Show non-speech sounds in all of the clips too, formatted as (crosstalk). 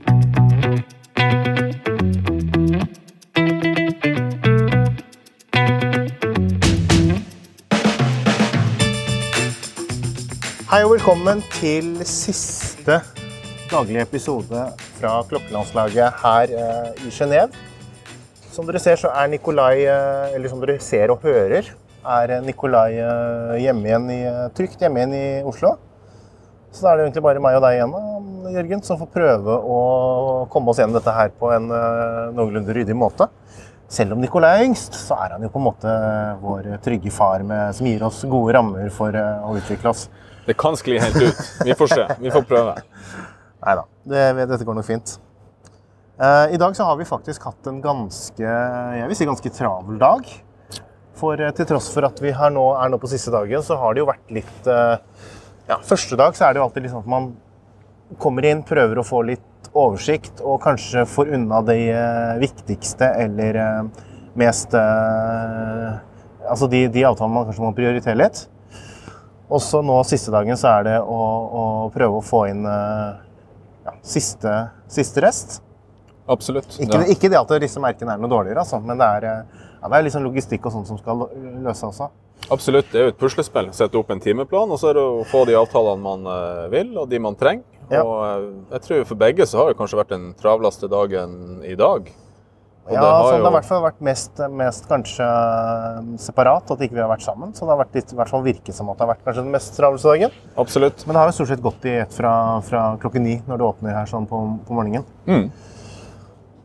Hei og velkommen til siste daglige episode fra Klokkelandslaget her eh, i Genéve. Som dere ser, så er Nikolai, eh, eller som dere ser og hører, er eh, Nikolai hjemme igjen i, trygt hjemme igjen i Oslo. Så da er det egentlig bare meg og deg igjen, da, Jørgen, som får prøve å komme oss gjennom dette her på en eh, noenlunde ryddig måte. Selv om Nicolai er yngst, så er han jo på en måte vår trygge far med, som gir oss gode rammer for eh, å utvikle oss. Det kan skli helt ut. Vi får se. Vi får prøve. Nei da, det, dette går nok fint. Eh, I dag så har vi faktisk hatt en ganske jeg vil si ganske travel dag. For til tross for at vi nå, er nå på siste dagen, så har det jo vært litt ja, Første dag så er det jo alltid liksom at man kommer inn, prøver å få litt oversikt, og kanskje får unna de eh, viktigste eller eh, mest eh, Altså de, de avtalene man kanskje må prioritere litt. Og så nå siste dagen så er det å, å prøve å få inn ja, siste, siste rest. Absolutt. Ikke, Ja. ikke det at disse merkene er noe dårligere, altså, men det er, ja, det er sånn logistikk og sånt som skal løse også. Absolutt. Det er jo et puslespill. Sette opp en timeplan, og så er det å få de avtalene man vil, og de man trenger. Ja. Og eh, jeg tror for begge så har det kanskje vært den travleste dagen i dag. Og Ja, det har så det har i hvert fall vært mest, mest kanskje eh, separat, at ikke vi har vært sammen. Så det har vært litt, i hvert fall virket som at det har vært kanskje den mest travleste dagen. Absolutt. Men det har jo stort sett gått i ett fra, fra klokken ni når det åpner her sånn på, på morgenen. Mm.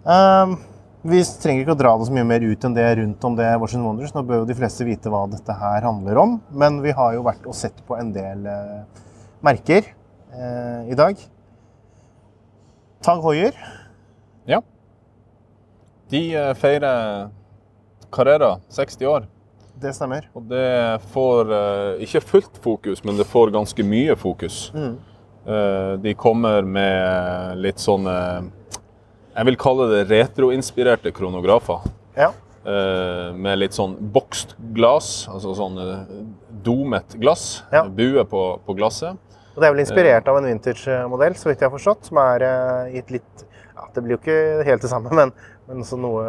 Um, vi trenger ikke å dra det så mye mer ut enn det rundt om det Washington Wonders. Nå bør jo de fleste vite hva dette her handler om. Men vi har jo vært og sett på en del uh, merker eh, i dag. Tag Hoier. Ja. De eh, feirer Carrera 60 år. Det stemmer. Og det får eh, ikke fullt fokus, men det får ganske mye fokus. Mm. Eh, de kommer med litt sånne Jeg vil kalle det retroinspirerte kronografer. Ja. Med litt sånn bokst glass, altså sånn domet glass. Ja. Bue på, på glasset. Og det er vel inspirert av en vintage-modell, så vidt jeg har forstått, som er eh, i et litt ja, Det blir jo ikke helt det samme, (laughs) men, men noe,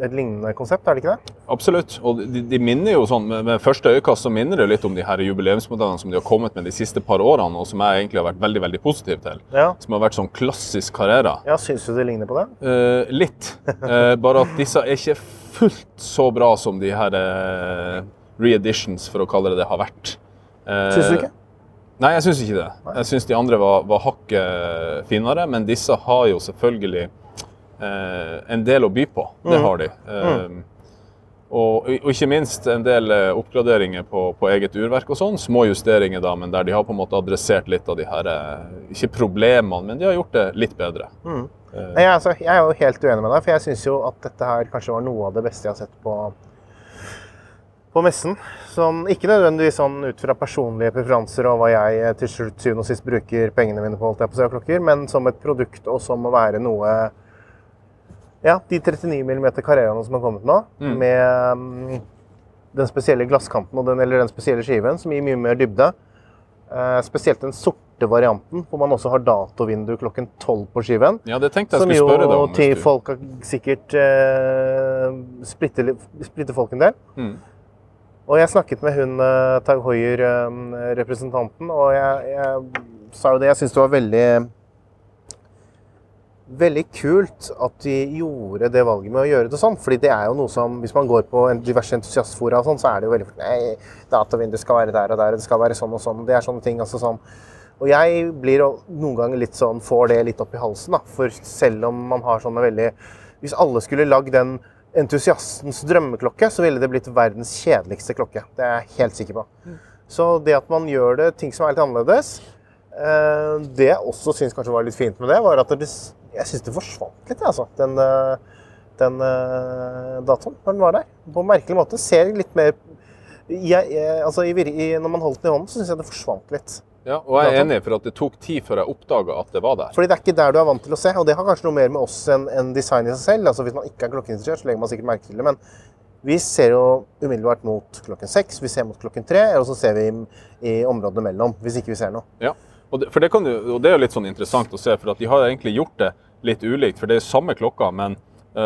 et lignende konsept, er det ikke det? Absolutt. Og de, de minner jo sånn, med, med første øyekast så minner det litt om de her jubileumsmodellene som de har kommet med de siste par årene, og som jeg egentlig har vært veldig veldig positiv til. Ja. Som har vært sånn klassisk Carrera. ja Syns du det ligner på det? Eh, litt. Eh, bare at disse er ikke fullt så bra som de her eh, re-editions, for å kalle det det, har vært. Eh, Syns du ikke? Nei, jeg syns ikke det. Jeg syns de andre var, var hakket finere, men disse har jo selvfølgelig eh, en del å by på. Det Mm. har de. Eh, og, og ikke minst en del eh, oppgraderinger på, på eget urverk og sånn. Små justeringer, da, men der de har på en måte adressert litt av de her eh, Ikke problemene, men de har gjort det litt bedre. Mm. Eh, Nei, altså, jeg er jo helt uenig med deg, for jeg syns jo at dette her kanskje var noe av det beste jeg har sett på, på messen. Sånn, ikke nødvendigvis sånn ut fra personlige preferanser og hva jeg eh, til slutt syvende og sist bruker pengene mine på, holdt jeg på å klokker, men som et produkt og som å være noe Ja, de 39 mm karrierene som har kommet nå, Mm. med um, den spesielle glasskanten og den, eller den spesielle skiven, som gir mye mer dybde. Uh, spesielt den sorte varianten, hvor man også har datovindu klokken 12 på skiven. ja, det tenkte jeg Som skulle spørre deg om. hvis til folk sikkert uh, splitter, splitter folk en del. Mm. Og jeg snakket med hun eh, Tag Hoier-representanten, og jeg, jeg sa jo det. Jeg syns det var veldig Veldig kult at de gjorde det valget med å gjøre det sånn. fordi det er jo noe som, Hvis man går på diverse entusiastfora, og sånn, så er det jo veldig Nei, datavindu skal være der og der, og det skal være sånn og sånn. Det er sånne ting. altså sånn. Og jeg blir noen ganger litt sånn, får det litt opp i halsen. da, For selv om man har sånne veldig Hvis alle skulle lagd den entusiastens drømmeklokke, så ville det blitt verdens kjedeligste klokke. Det er jeg helt sikker på. Så det at man gjør det ting som er litt annerledes eh, Det jeg også syns kanskje var litt fint med det, var at det, jeg syns det forsvant litt, altså. Den, eh, den eh, datoen, når den var der. På en merkelig måte. Ser litt mer jeg, jeg, altså, i, i, Når man holdt den i hånden, så syns jeg det forsvant litt. Ja, og jeg er enig, for at det tok tid før jeg oppdaga at det var der. Fordi det er ikke der du er vant til å se, og det har kanskje noe mer med oss enn en design i seg selv. Altså Hvis man ikke er klokkeinteressert, så legger man sikkert merke til det. Men vi ser jo umiddelbart mot klokken seks, vi ser mot klokken tre, og så ser vi i, områdene mellom, hvis ikke vi ser noe. Ja, og det, for det, kan du, og det er jo litt sånn interessant å se, for at de har egentlig gjort det litt ulikt. For det er samme klokka, men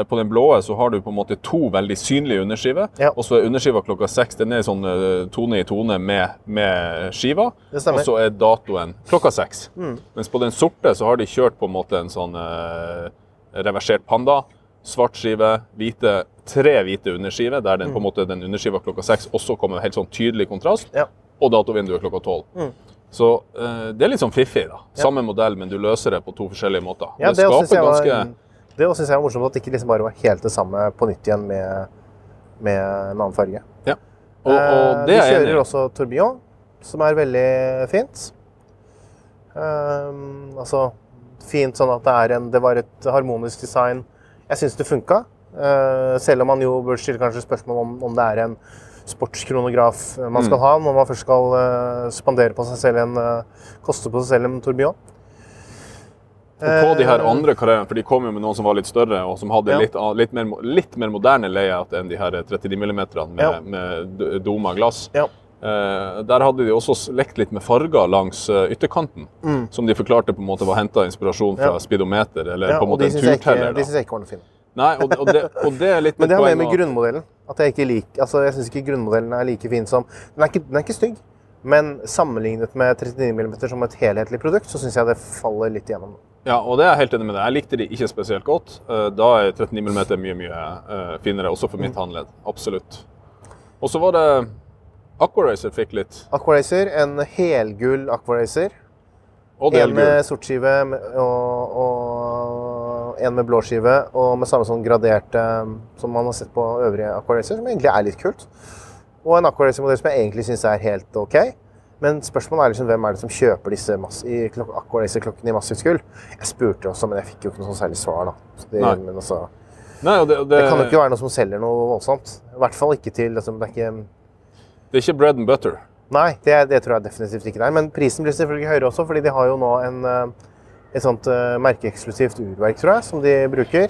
på den blå så har du på en måte to veldig synlige underskiver. Ja. Og så er underskiva klokka seks den er sånn eh, tone i tone med, med skiva. Og så er datoen klokka seks. Mens på den sorte så har de kjørt på en måte en sånn eh, reversert panda. Svart skive, hvite, tre hvite underskiver, der den, på en måte, den underskiva klokka seks også kommer helt sånn tydelig kontrast. Ja. Og datovinduet klokka tolv. Så eh, det er litt sånn fiffig. da. Samme modell, men du løser det på to forskjellige måter. Ja, det det skaper ganske det syns jeg var morsomt at det ikke liksom bare var helt det samme på nytt igjen med, med en annen farge. Ja. Og, og Eh, det de er jeg enig kjører også tourbillon, som er veldig fint. Um, altså fint sånn at det er en Det var et harmonisk design. Jeg syns det funka. Uh, selv om man jo bør stille kanskje spørsmål om, om det er en sportskronograf man Mm. skal ha når man først skal uh, spandere på seg selv en uh, koste på seg selv en tourbillon. Og på de her Eh, andre karrierene, for de kom jo med noen som var litt større, og som hadde Ja. litt, litt, mer, litt mer moderne layout enn de her 39 mm med, Ja. med doma glass. Ja. Eh, der hadde de også lekt litt med farger langs ytterkanten, ytterkanten, som de forklarte på en måte var henta inspirasjon fra Mm. Speedometer, eller på en måte en ikke- turteller. de syns jeg ikke var noe fin. Nei, og, og, det, og det er litt (laughs) Men det har mer med grunnmodellen. At jeg ikke altså jeg syns ikke grunnmodellen er like fin som Den er ikke, den er ikke stygg, men sammenlignet med 39 mm som et helhetlig produkt, så syns jeg det faller litt igjennom. Ja, og det er jeg helt enig med deg. Jeg likte de ikke spesielt godt. Eh, Da er 39 mm mye, mye eh, finere, også for Mm. mitt håndledd. Absolutt. Og så var det Aquaracer fikk litt. Aquaracer, en helgull Aquaracer. Er En med sort skive og, og en med blå skive, og med samme sånn graderte som man har sett på øvrige Aquaracer, som egentlig er litt kult. Og en Aquaracer-modell som jeg egentlig syns er helt OK. Men spørsmålet er liksom hvem er det som kjøper disse mass- i klok- Aquaracer-klokkene i massivt gull? Jeg spurte også, men jeg fikk jo ikke noe sånn særlig svar. da. Det, Nei. men altså, Nei, det, det, det kan jo ikke være noe som selger noe voldsomt. I hvert fall ikke til liksom, det er ikke det er ikke bread and butter. Nei, det, det tror jeg definitivt ikke det er. Men prisen blir selvfølgelig høyere også, fordi de har jo nå en, eh, et sånt uh, merkeeksklusivt urverk, tror jeg, som de bruker.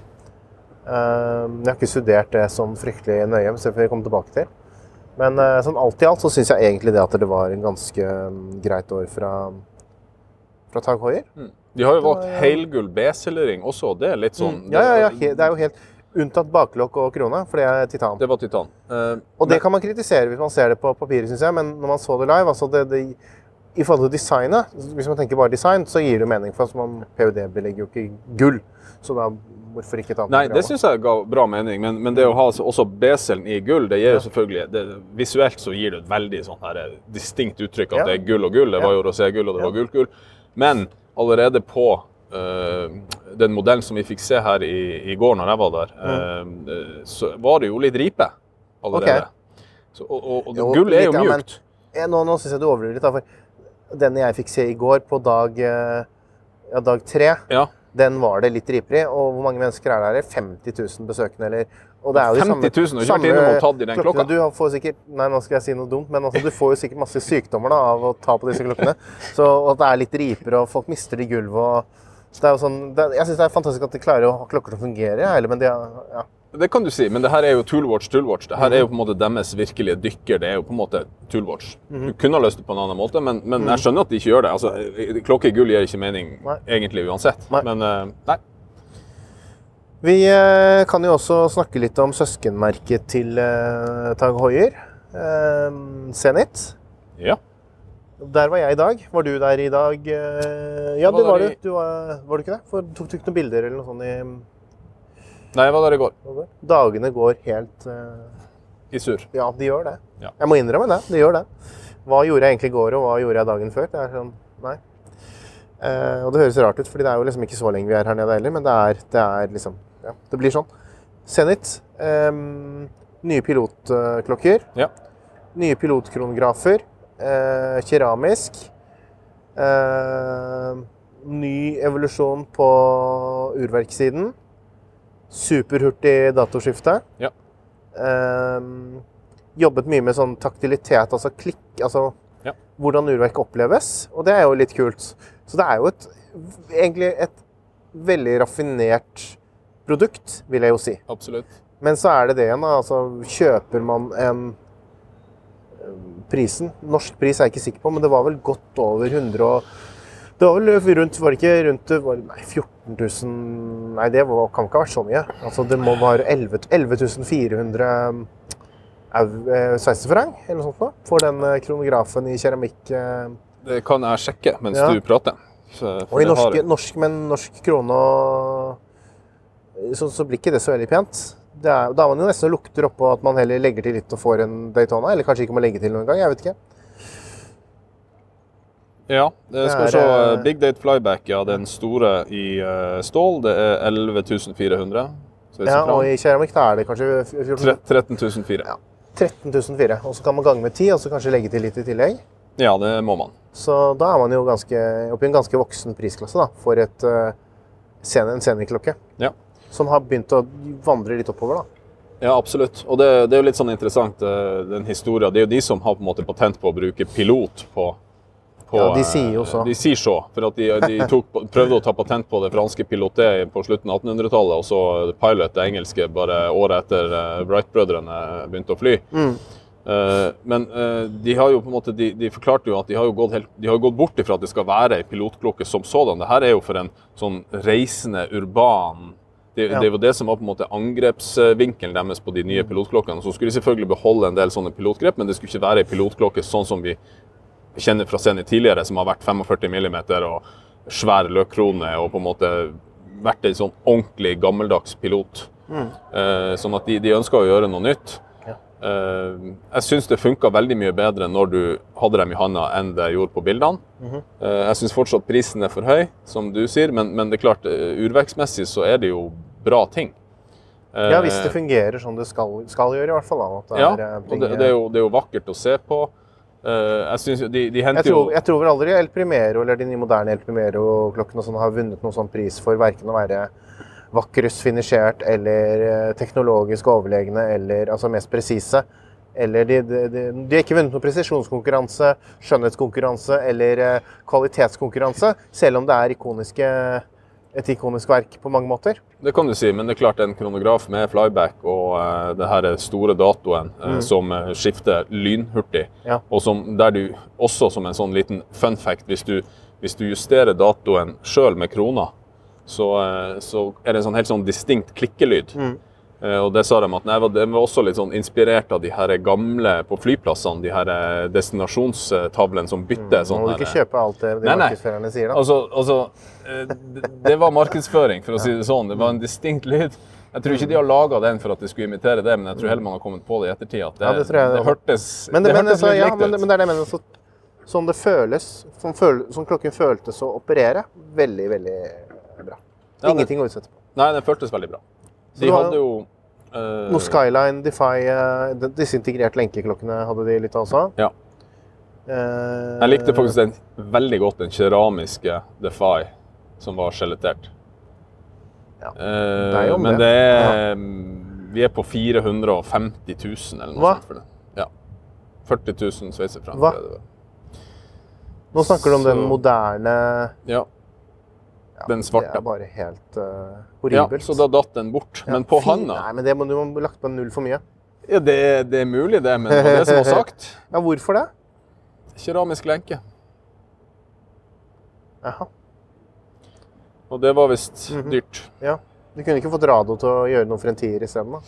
Uh, Jeg har ikke studert det sånn fryktelig nøye, så det får vi komme tilbake til. Men eh, sånn alt i alt så syns jeg egentlig det at det var en ganske mm, greit år fra, fra Tag Heuer. De har jo var, valgt helgull B-cellering også, det er litt sånn Ja, ja, ja, det er jo helt unntatt baklokk og krone, for det er titan. Det var titan. Uh, Og det kan man kritisere hvis man ser det på papiret, syns jeg, men når man så det live altså det, det, I forhold til designet, hvis man tenker bare design, så gir det mening. For altså man PUD-belegger jo ikke gull, så da hvorfor ikke et annet Nei, det syns jeg ga bra mening, men, men det å ha altså også B-cellen i gull, det gir jo selvfølgelig det, Visuelt så gir det et veldig sånn her distinkt uttrykk at det er gull og gull. Det var jo roségull, og det var gullgull. Men allerede på eh, den modellen som vi fikk se her i, i går når jeg var der, eh, så var det jo litt ripe allerede. Okay. Så, og, og, og Jo, gull er jo mjukt. Ja, nå nå syns jeg du overdriver litt. Da, for den jeg fikk se i går, på dag, eh, ja, dag tre, Ja. Den var det litt ripere i. Og hvor mange mennesker er der? 50 000 besøkende, eller og det er jo de 50 000, du har ikke vært samme tatt i den klokka. Du får sikkert Nei, nå skal jeg si noe dumt, men altså, du får jo sikkert masse sykdommer da, av å ta på disse klokkene. Så at det er litt riper, og folk mister det i gulvet og er sånn, det, Jeg syns det er fantastisk at de klarer å ha klokker som fungerer, eller, men de ja. Det kan du si, men det her er jo Toolwatch Toolwatch. Det her mm. er jo på en måte deres virkelige dykker. Det er jo på en måte Toolwatch. Mm. Du kunne ha løst det på en annen måte, men, men jeg skjønner at de ikke gjør det. Altså, Klokke i gull gir ikke mening Nei. egentlig uansett. Nei. Men eh, nei. Vi eh, kan jo også snakke litt om søskenmerket til uh, Tag Hoier, uh, Zenit. Ja. Der var jeg i dag. Var du der i dag? Eh, Ja, var det var det. du. du var, var du ikke det? For, tok du ikke noen bilder eller noe sånt i Nei, jeg var der i går. Dagene går helt uh... I sur. Ja, de gjør det. Ja. Jeg må innrømme det. De gjør det. Hva gjorde jeg egentlig i går, og hva gjorde jeg dagen før? Det er sånn, nei. Uh, og det høres rart ut, fordi det er jo liksom ikke så lenge vi er her nede heller, men det er, det er liksom Ja, det blir sånn. Zenit. Um, nye pilotklokker. Ja. Nye pilotkronografer. Eh, keramisk. Eh, ny evolusjon på urverksiden. Superhurtig datoskifte. Ja. Eh, jobbet mye med sånn taktilitet, altså klikk, altså Ja. hvordan urverk oppleves. Og det er jo litt kult. Så det er jo et, egentlig et veldig raffinert produkt, vil jeg jo si. Absolutt. Men så er det det igjen, da. Altså, kjøper man en Prisen Norsk pris er jeg ikke sikker på, men det var vel godt over 100 og Det var vel rundt Var det ikke rundt var, det- Nei, 14 000 Nei, det var, kan ikke ha vært så mye. Altså, det må være 11 11 400 au- eh, eller noe sånt noe, for den eh, kronografen i keramikk. eh. Det kan jeg sjekke mens Ja. du prater. For, for Og i norske, har norsk, norsk, men norsk krone og så, så blir ikke det så veldig pent. Er, da er man jo nesten og lukter oppå at man heller legger til litt og får en Daytona. Eller kanskje ikke må legge til noen gang. Jeg vet ikke. Ja, det skal vi se. eh, Big Date Flyback, ja, den store i eh, stål, det er 11 400. Ja, og i keramikk da er det kanskje 14 13 400. Ja. 13.004. Og så kan man gange med 10, og så kanskje legge til litt i tillegg. Ja, det må man. Så da er man jo ganske, oppe i en ganske voksen prisklasse da, for et, uh, en seniorklokke. Ja. Som har begynt å vandre litt oppover. da. Ja, absolutt. Og det, det er jo litt sånn interessant, eh, den historien. Det er jo de som har på en måte patent på å bruke pilot på, på Ja, de sier jo eh, så. De sier så. For at de, de tok, (laughs) prøvde å ta patent på det franske pilotet på slutten av 1800-tallet, og så pilot, det engelske, bare året etter eh, Wright-brødrene begynte å fly. Mm. Men de har jo på en måte, de, de forklarte jo at de har jo gått, helt, de har jo gått bort ifra at det skal være ei pilotklokke som sådan. Det her er jo for en sånn reisende, urban det, Ja. det var det som var på en måte angrepsvinkelen deres på de nye pilotklokkene. Så skulle de selvfølgelig beholde en del sånne pilotgrep, men det skulle ikke være ei pilotklokke sånn som vi kjenner fra scenen tidligere, som har vært 45 mm og svær løkkrone og på en måte vært en sånn ordentlig gammeldags pilot. Eh, sånn at de, de ønska å gjøre noe nytt. Eh, jeg syns det funka veldig mye bedre når du hadde dem i handa enn det jeg gjorde på bildene. Eh, jeg syns fortsatt prisen er for høy, som du sier, men, men det er klart, urvekstmessig urverksmessig så er det jo bra ting. Eh, Ja, hvis det fungerer som det skal, skal gjøre, i hvert fall. da. Ja, eh, og det, det, er jo, det er jo vakkert å se på. Eh, jeg synes de, de jeg, tror, jeg tror vel aldri El Primero eller de nye moderne El Primero-klokkene sånn har vunnet noen sånn pris for verken å være vakrest finisjert eller eh, teknologisk overlegne eller altså mest presise. Eller de, de, de, de har ikke vunnet noen presisjonskonkurranse, skjønnhetskonkurranse eller eh, kvalitetskonkurranse, selv om det er ikoniske, et ikonisk verk på mange måter. Det kan du si, men det er klart en kronograf med flyback og uh, det her store datoen eh, som eh, skifter lynhurtig, Mm. Ja. og som, der du også som en sånn liten fun fact, hvis du, hvis du justerer datoen sjøl med krona, så, eh, så er det en sånn helt sånn distinkt klikkelyd. Mm. Eh, og det sa de at nei, det var også litt sånn inspirert av de her gamle på flyplassene, de her eh, destinasjonstavlene som bytter Nå sånn må du her, kjøpe alt det de Nei, markedsførerne sier. da. Altså, altså det- var markedsføring, for å si det sånn. Det var en distinkt lyd. Jeg tror ikke de har laga den for at de skulle imitere det, men jeg tror heller man har kommet på det i ettertid. At det, Ja, det det det hørtes, Men det, det men, hørtes altså, litt ja, likt men, ut. men det er det jeg mener. Så, sånn det føles, som, føl, som klokken føltes å operere, veldig, veldig bra. Ja, det- Ingenting å utsette på. Nei, den føltes veldig bra. De hadde jo uh, Noe Skyline, Defy, uh, disse integrerte lenkeklokkene hadde de litt av også. Ja. Uh, Jeg likte faktisk den veldig godt, den keramiske Defy som var skjelettert. Ja, Eh, det er jo men det. det er Vi er på 450 000 eller noe Hva? sånt for det. Ja. 40 000 sveitserfranc. Nå snakker du om den moderne Ja. Ja, Den svarte. Det er bare helt uh, ja, horribelt. så da datt den bort. Ja, Men på fy- handa Nei, men det må, du må lagt på en null for mye. Ja, det, det er mulig, det, men det var det som var sagt. (laughs) Ja, hvorfor det? Keramisk lenke. Jaha. Og det var visst Mhm. dyrt. Ja. Du kunne ikke fått Rado til å gjøre noe for en tier isteden? da?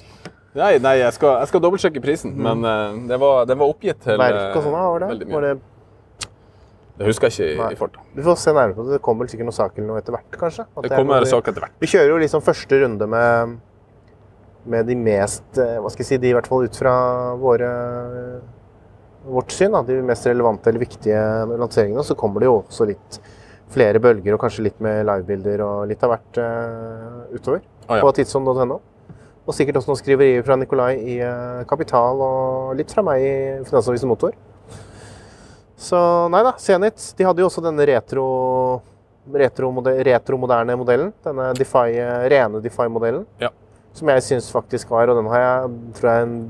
Nei, nei jeg, skal, jeg skal dobbeltsjekke prisen, men uh, det var, den var oppgitt til Verk og sånn, var det? mye. Var det Det husker jeg ikke i, i farta. Vi får se nærmere på det. Det kommer sikkert noen saker noe etter hvert, kanskje? At Det er kommer det sak etter hvert. Vi kjører jo liksom første runde med, med de mest eh, Hva skal jeg si, de i hvert fall ut fra våre, vårt syn, da, de mest relevante eller viktige lanseringene. Så kommer det jo også litt flere bølger og kanskje litt med livebilder og litt av hvert uh, utover Ah, ja. på tidsson.no. Og sikkert også noen skriverier fra Nikolai i uh, Kapital og litt fra meg i Finansavisen Motor. Så nei da, Zenit de hadde jo også denne retro retromode- retromoderne modellen. Denne Defy, eh, rene Defy-modellen. Ja. Som jeg syns faktisk var, og den har jeg tror jeg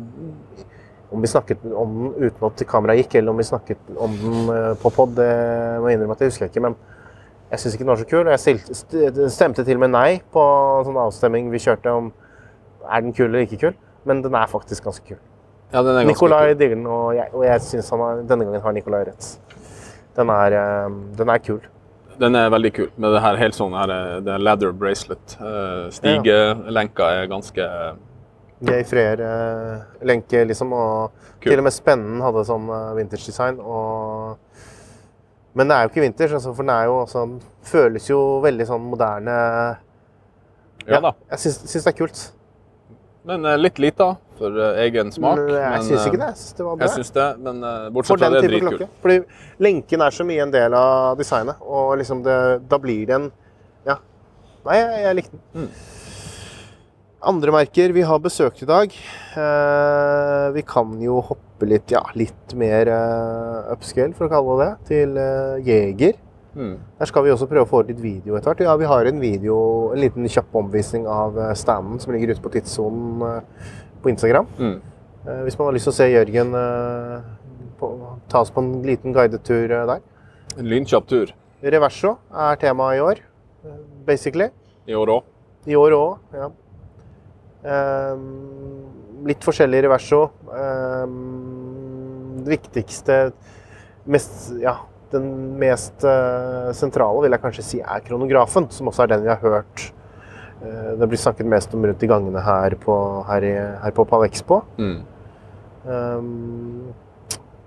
Om vi snakket om den uten at kameraet gikk, eller om vi snakket om den eh, på pod, det må jeg innrømme at jeg husker ikke. Men jeg syns ikke den var så kul. Jeg stemte til og med nei på sånn avstemming vi kjørte om er den kul eller ikke kul. Men den er faktisk ganske kul. Ja, kul. digger den, og jeg, og jeg synes denne gangen har Nikolai rett. Den er, eh, den er kul. Den er veldig kul. Med det her helt sånn her, eh, det er leather bracelet. Eh, Stigelenka er ganske Geir Freer-lenke, liksom. Og Kul. til og med Spennen hadde sånn eh, vintage-design. Og... Men det er jo ikke vintage, altså, for den er jo også, den føles jo veldig sånn moderne. Ja da. Jeg syns, syns det er kult. Men litt lita for eh, egen smak. Men jeg men, syns eh, ikke det. Jeg syns det var bra. Jeg synes det, men eh, bortsett fra det, er dritkul. klokke. Fordi lenken er så mye en del av designet, og liksom det, da blir det en Ja. Nei, jeg, jeg likte den. Mm. Andre merker vi har besøkt i dag. Eh, vi kan jo hoppe litt, ja, litt mer uh, upscale, for å kalle det det, til uh, Jeger. Mm. Der skal vi også prøve å få litt video etter hvert. Ja, vi har en video, en liten kjapp omvisning av eh, standen som ligger ute på tidssonen eh, på Instagram. Mm. Eh, Hvis man har lyst til å se Jørgen eh, på, ta oss på en liten guidetur eh, der. En lynkjapp tur Reverso er temaet i år, basically. i år òg. I år òg, ja. Ehm, litt forskjellig reverso. Ehm, det viktigste mest, ja, Den mest sentrale vil jeg kanskje si er kronografen, som også er den vi har hørt det blir snakket mest om rundt i gangene her på, her i, her på Palexpo. Mm. Um,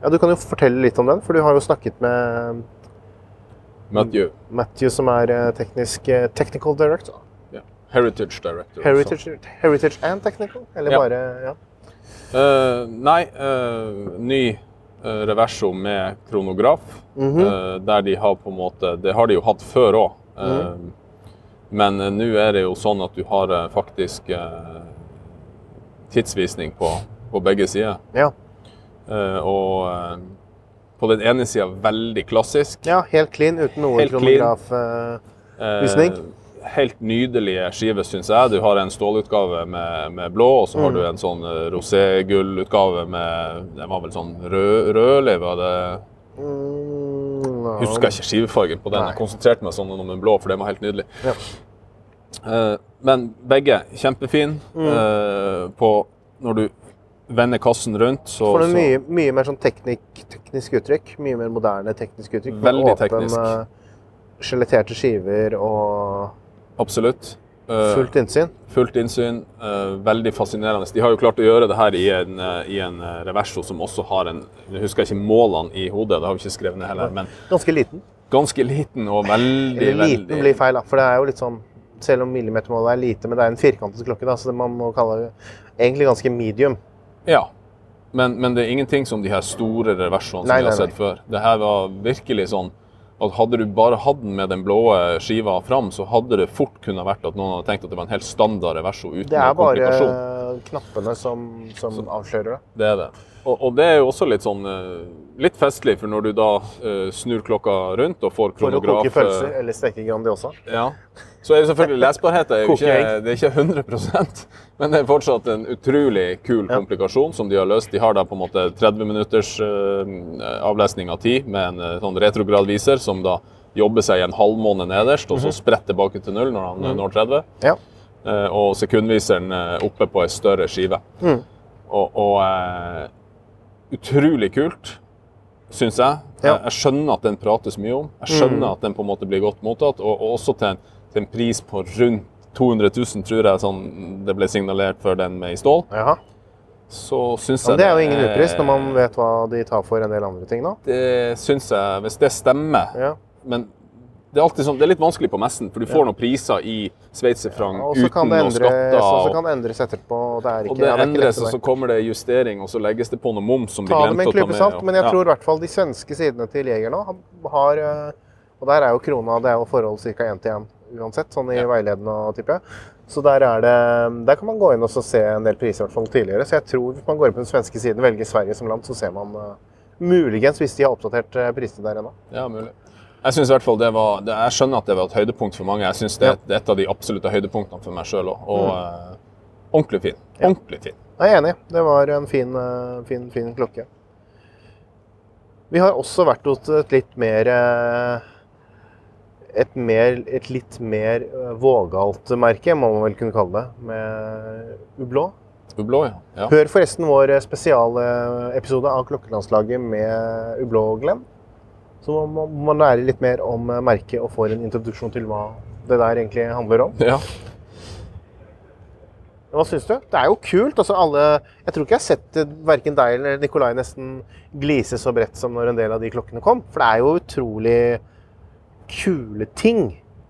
ja, du kan jo fortelle litt om den, for du har jo snakket med Matthew. Matthew, som er eh, teknisk, eh, technical director. Yeah. Heritage Director. Heritage, heritage and technical? Eller yeah. bare ja. Uh, nei, uh, ny uh, reverso med kronograf. Mhm. eh, der de har på en måte Det har de jo hatt før òg. Mhm. Men eh, nå er det jo sånn at du har eh, faktisk eh, tidsvisning på, på begge sider. ja. Eh, og på den ene sida veldig klassisk. Ja, helt clean, uten noe kronografvisning. eh, helt nydelige skiver, syns jeg. Du har en stålutgave med, med blå, og så har Mm. du en sånn roségullutgave med Den var vel sånn rød, rødlig, var det mm, ja. Husker ikke skivefargen på den. Nei. Jeg konsentrerte meg sånn om den blå, for den var helt nydelig. Ja. Uh, men begge kjempefine. Mm. eh, på når du vender kassen rundt, så, For det er mye, mye mer sånn teknikk, teknisk uttrykk. Mye mer moderne teknisk uttrykk. Veldig åpen, teknisk. Skjeletterte skiver og Absolutt. Eh, fullt innsyn. fullt innsyn. eh, veldig fascinerende. De har jo klart å gjøre det her i en, eh, i en reverso som også har en Jeg husker ikke målene i hodet, det har vi ikke skrevet ned heller, men Ganske liten. ganske liten og veldig, Eller liten veldig blir feil, da. For det er jo litt sånn Selv om millimetermålet er lite, men det er en firkantet klokke, da, så man må kalle det egentlig ganske medium. Ja. Men, men det er ingenting som de her store reversoene som Nei, vi har nei, sett før. Det her var virkelig sånn at hadde du bare hatt den med den blå skiva fram, så hadde det fort kunne vært at noen hadde tenkt at det var en helt standard reverso uten Det er bare komplikasjon. Knappene som, som avslører det. Det er det. Og, og det er jo også litt sånn eh, litt festlig, for når du da uh, snur klokka rundt og får kronograf For å koke pølser eller steke Grandiosa. Ja. Så er det selvfølgelig lesbarhet er jo ikke, det er ikke 100 men det er fortsatt en utrolig kul Ja. komplikasjon som de har løst. De har da på en måte 30 minutters uh, avlesning av tid med en uh, sånn retrogradviser som da jobber seg en halvmåne nederst, og så spretter tilbake til null når han eh, når 30. Ja. Eh, og sekundviseren eh, oppe på ei større skive. Mm. Og, og eh, utrolig kult, syns jeg. Ja. jeg. Skjønner at den prates mye om. Jeg skjønner Mm. at den på en måte blir godt mottatt, og, og også til en, til en pris på rundt 200 000, tror jeg sånn det ble signalert for den med i stål. Jaha. så syns jeg det er jo ingen upris når man vet hva de tar for en del andre ting, da. Det syns jeg, hvis det stemmer. Ja. Men det er sånn, det er litt vanskelig på messen, for du får noen priser i sveitserfranc ja, uten noen skatter. og så Og, kan det endres etterpå. Og det er ikke, og det ja, endres, og så kommer det justering, og så legges det på noe moms som de glemte å ta med. salt, og- men jeg ja. tror i hvert fall de svenske sidene til Jeger nå har eh, Og der er jo krona det er jo forhold ca. én til én uansett, sånn i Ja. veiledende og tipper jeg. Så der er det Der kan man gå inn og så se en del priser, i hvert fall tidligere. Så jeg tror hvis man går inn på den svenske siden, velger Sverige som land, så ser man eh, muligens, hvis de har oppdatert uh, prisene der ennå. Ja, mulig. Jeg synes i hvert fall det var, det, jeg skjønner at det var et høydepunkt for mange. Jeg synes det, Ja. det er et av de absolutte høydepunktene for meg sjøl òg. Og eh, ordentlig fin. Ja. Ordentlig fin. Jeg er enig. Det var en fin, uh, fin, fin klokke. Vi har også vært hos et litt mer eh, et, mer, et litt mer vågalt merke, må man vel kunne kalle det, med Ublå. Ublå, ja. ja. Hør forresten vår spesialepisode av Klokkelandslaget med Ublå, Glenn. Så må man lære litt mer om eh, merket og får en introduksjon til hva det der egentlig handler om. ja. Hva syns du? Det er jo kult. Altså alle, jeg tror ikke jeg har sett verken deg eller Nikolai nesten glise så bredt som når en del av de klokkene kom. For det er jo utrolig kule ting.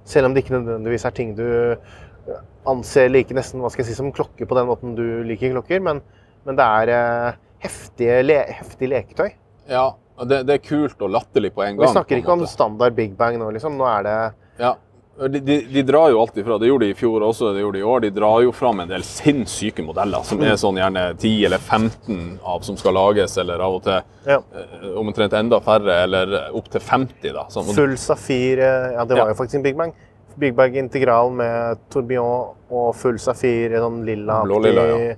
Selv om det ikke nødvendigvis er ting du eh, anser like nesten hva skal jeg si, som klokker på den måten du liker klokker. Men, men det er eh, heftige, le, heftig leketøy. ja. Det, det er kult og latterlig på en gang. Vi snakker ikke om standard big bang nå, liksom. Nå er det Ja. De, de, de drar jo alltid fra, det gjorde de i fjor også, det gjorde de i år, de drar jo fram en del sinnssyke modeller, som Mm. er sånn gjerne 10 eller 15 av som skal lages, eller av og til ja. eh, omtrent enda færre, eller opp til 50 da. Sånn, Full safir eh, Ja, det var Ja. jo faktisk en Big Bang. Big Bang integral med tourbillon og full safir, sånn lilla Blålilla, ja.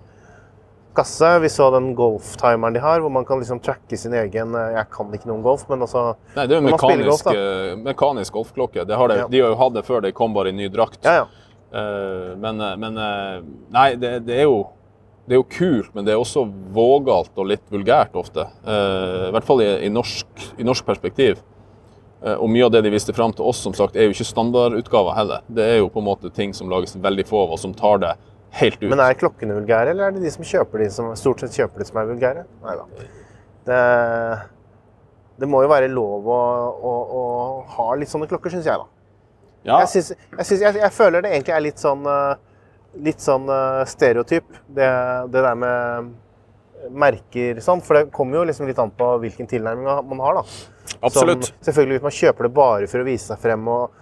Kasse. Vi så den golftimeren de har, hvor man kan liksom tracke sin egen eh, Jeg kan ikke noe om golf, men altså Nei, det er jo mekanisk, golf, mekanisk, eh, golfklokke. Det har de, Ja. De har jo hatt det før de kom bare i ny drakt. Ja, ja. Eh, men, men Nei, det, det, er jo, det er jo kult, men det er også vågalt og litt vulgært ofte. Eh, I hvert fall i, i, norsk, i norsk perspektiv. Eh, og mye av det de viste fram til oss, som sagt, er jo ikke standardutgaver heller. Det er jo på en måte ting som lages veldig få av, og som tar det helt ut. Men er klokkene vulgære, eller er det de som kjøper de som stort sett kjøper de som er vulgære? Nei da. Det, det må jo være lov å, å, å ha litt sånne klokker, syns jeg, da. ja, Jeg, synes, jeg, synes, jeg, jeg føler det egentlig er litt sånn, eh, litt sånn eh, stereotyp, det, det der med merker sånn. For det kommer jo liksom litt an på hvilken tilnærming man har. da. absolutt. Som, selvfølgelig Hvis man kjøper det bare for å vise seg frem og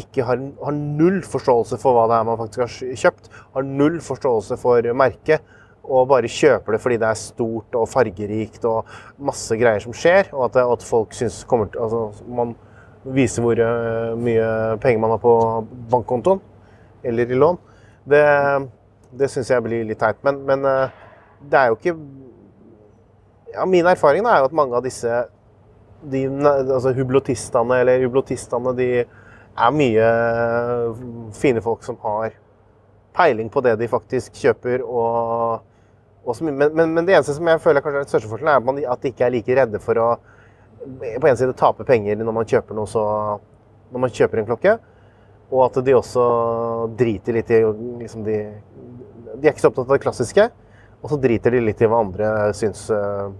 ikke har, har null forståelse for hva det er man faktisk har kjøpt, har null forståelse for merket, og bare kjøper det fordi det er stort og fargerikt og masse greier som skjer, og at, at folk syns kommer til altså, Man viser hvor eh, mye penger man har på bankkontoen eller i lån. Det, det syns jeg blir litt teit. Men, men eh, det er jo ikke ja, Min erfaring er jo at mange av disse de, altså hublotistene eller hublotistene, de er mye fine folk som har peiling på det de faktisk kjøper. Og, og som, men, men, men det eneste som jeg føler kanskje er den største forskjellen, er at, de ikke er like redde for å på en side tape penger når man kjøper noe så når man kjøper en klokke. Og at de også driter litt i liksom de, de er ikke så opptatt av det klassiske. Og så driter de litt i hva andre syns eh,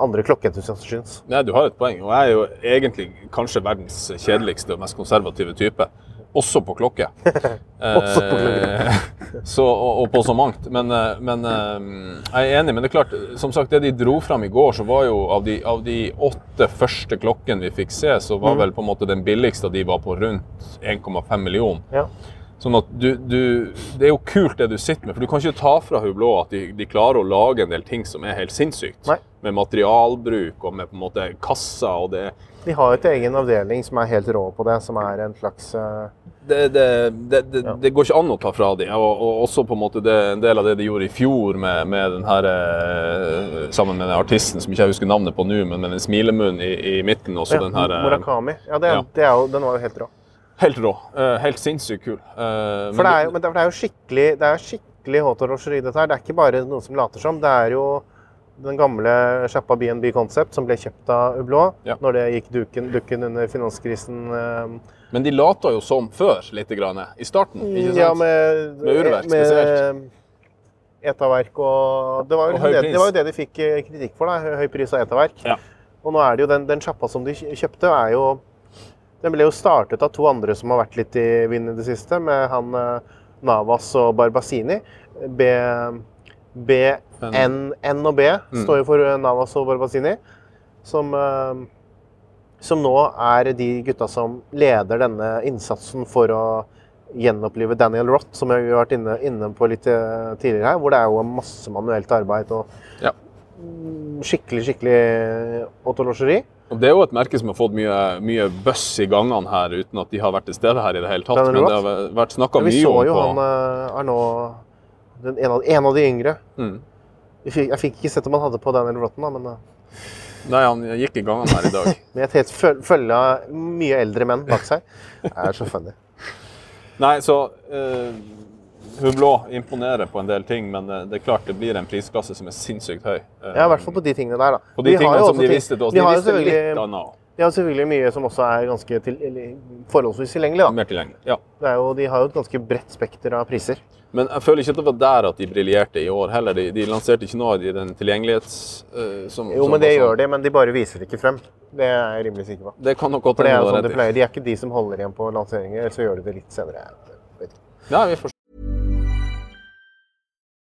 andre klokkeentusiaster syns. Nei, du har et poeng. Og jeg er jo egentlig kanskje verdens kjedeligste og mest konservative type. Også på klokke. (laughs) Også på klokke. Eh, (laughs) så, og, og på så mangt. Men, eh, men eh, jeg er enig. Men det er klart, som sagt, det de dro fram i går, så var jo av de, av de åtte første klokkene vi fikk se, så var Mm. vel på en måte den billigste av de var på rundt 1,5 millioner. Ja. Sånn at du, du, Det er jo kult det du sitter med, for du kan ikke ta fra Hublå at de, de klarer å lage en del ting som er helt sinnssykt. Nei. Med materialbruk og med på en måte kasser og det De har jo et egen avdeling som er helt rå på det, som er en slags uh... det, det, det, det, Ja. det går ikke an å ta fra dem. Og, og også på en måte det, en del av det de gjorde i fjor med, med den her, uh, sammen med den artisten som ikke jeg husker navnet på nå, men med den smilemunnen i, i midten. Også ja, den her, uh, Murakami. Ja, det, ja. Det er jo, den var jo helt rå. Helt rå. eh, helt sinnssykt kul. Eh, For det er jo, men det er- det jo skikkelig, det er skikkelig hotorosjeri, dette her. Det er ikke bare noe som later som. Det er jo den gamle sjappa B&B Concept som ble kjøpt av Ublå Ja. når det gikk duken, dukken under finanskrisen. eh, Men de lata jo som før, litt grann, i starten. ikke sant? Ja, med, Med urverk med- spesielt. Etaverk og Det var Og høy det, det, var jo det de fikk kritikk for, da. Høy pris og Etaverk. Ja. Og nå er det jo den, den sjappa som de kjøpte, er jo Den ble jo startet av to andre som har vært litt i vinden i det siste, med han eh, Navas og Barbasini. B, B, N, N og B Mm. står jo for eh, Navas og Barbasini. Som, eh, som nå er de gutta som leder denne innsatsen for å gjenopplive Daniel Roth, som vi har vært inne, inne på litt tidligere her. Hvor det er jo masse manuelt arbeid og Ja. mm, skikkelig, skikkelig autolosjeri. Og Det er jo et merke som har fått mye, mye bøss i gangene her, uten at de har vært til stede her i det hele tatt. Men det har vært snakka Vi mye så jo på han eh, er nå den, en, av, en av de yngre. mm. Jeg fikk, jeg fikk ikke sett om han hadde på Daniel Rotten, da, men, eh, Nei, han gikk i gangene her i dag. (laughs) Med et helt føl- følge av mye eldre menn bak seg. (laughs) Det er så funny. Nei, så uh, Hublå imponerer på en del ting, men eh, det er klart det blir en prisklasse som er sinnssykt høy. Ja, i hvert fall på de tingene der, da. på de har tingene som de visste til oss. De visste litt annet. de har selvfølgelig mye som også er ganske til, forholdsvis tilgjengelig. Mer tilgjengelig. Ja. Det jo, de har jo et ganske bredt spekter av priser. Men jeg føler ikke at det var der at de briljerte i år heller. De, de lanserte ikke noe i den tilgjengelighets... Uh, som, Jo, men det sånn- gjør de, men de bare viser det ikke frem. Det er jeg rimelig sikker på. Det kan nok godt For det er jo sånn de i. pleier. De er ikke de som holder igjen på lanseringer, eller så gjør de det litt senere. Ja, vi får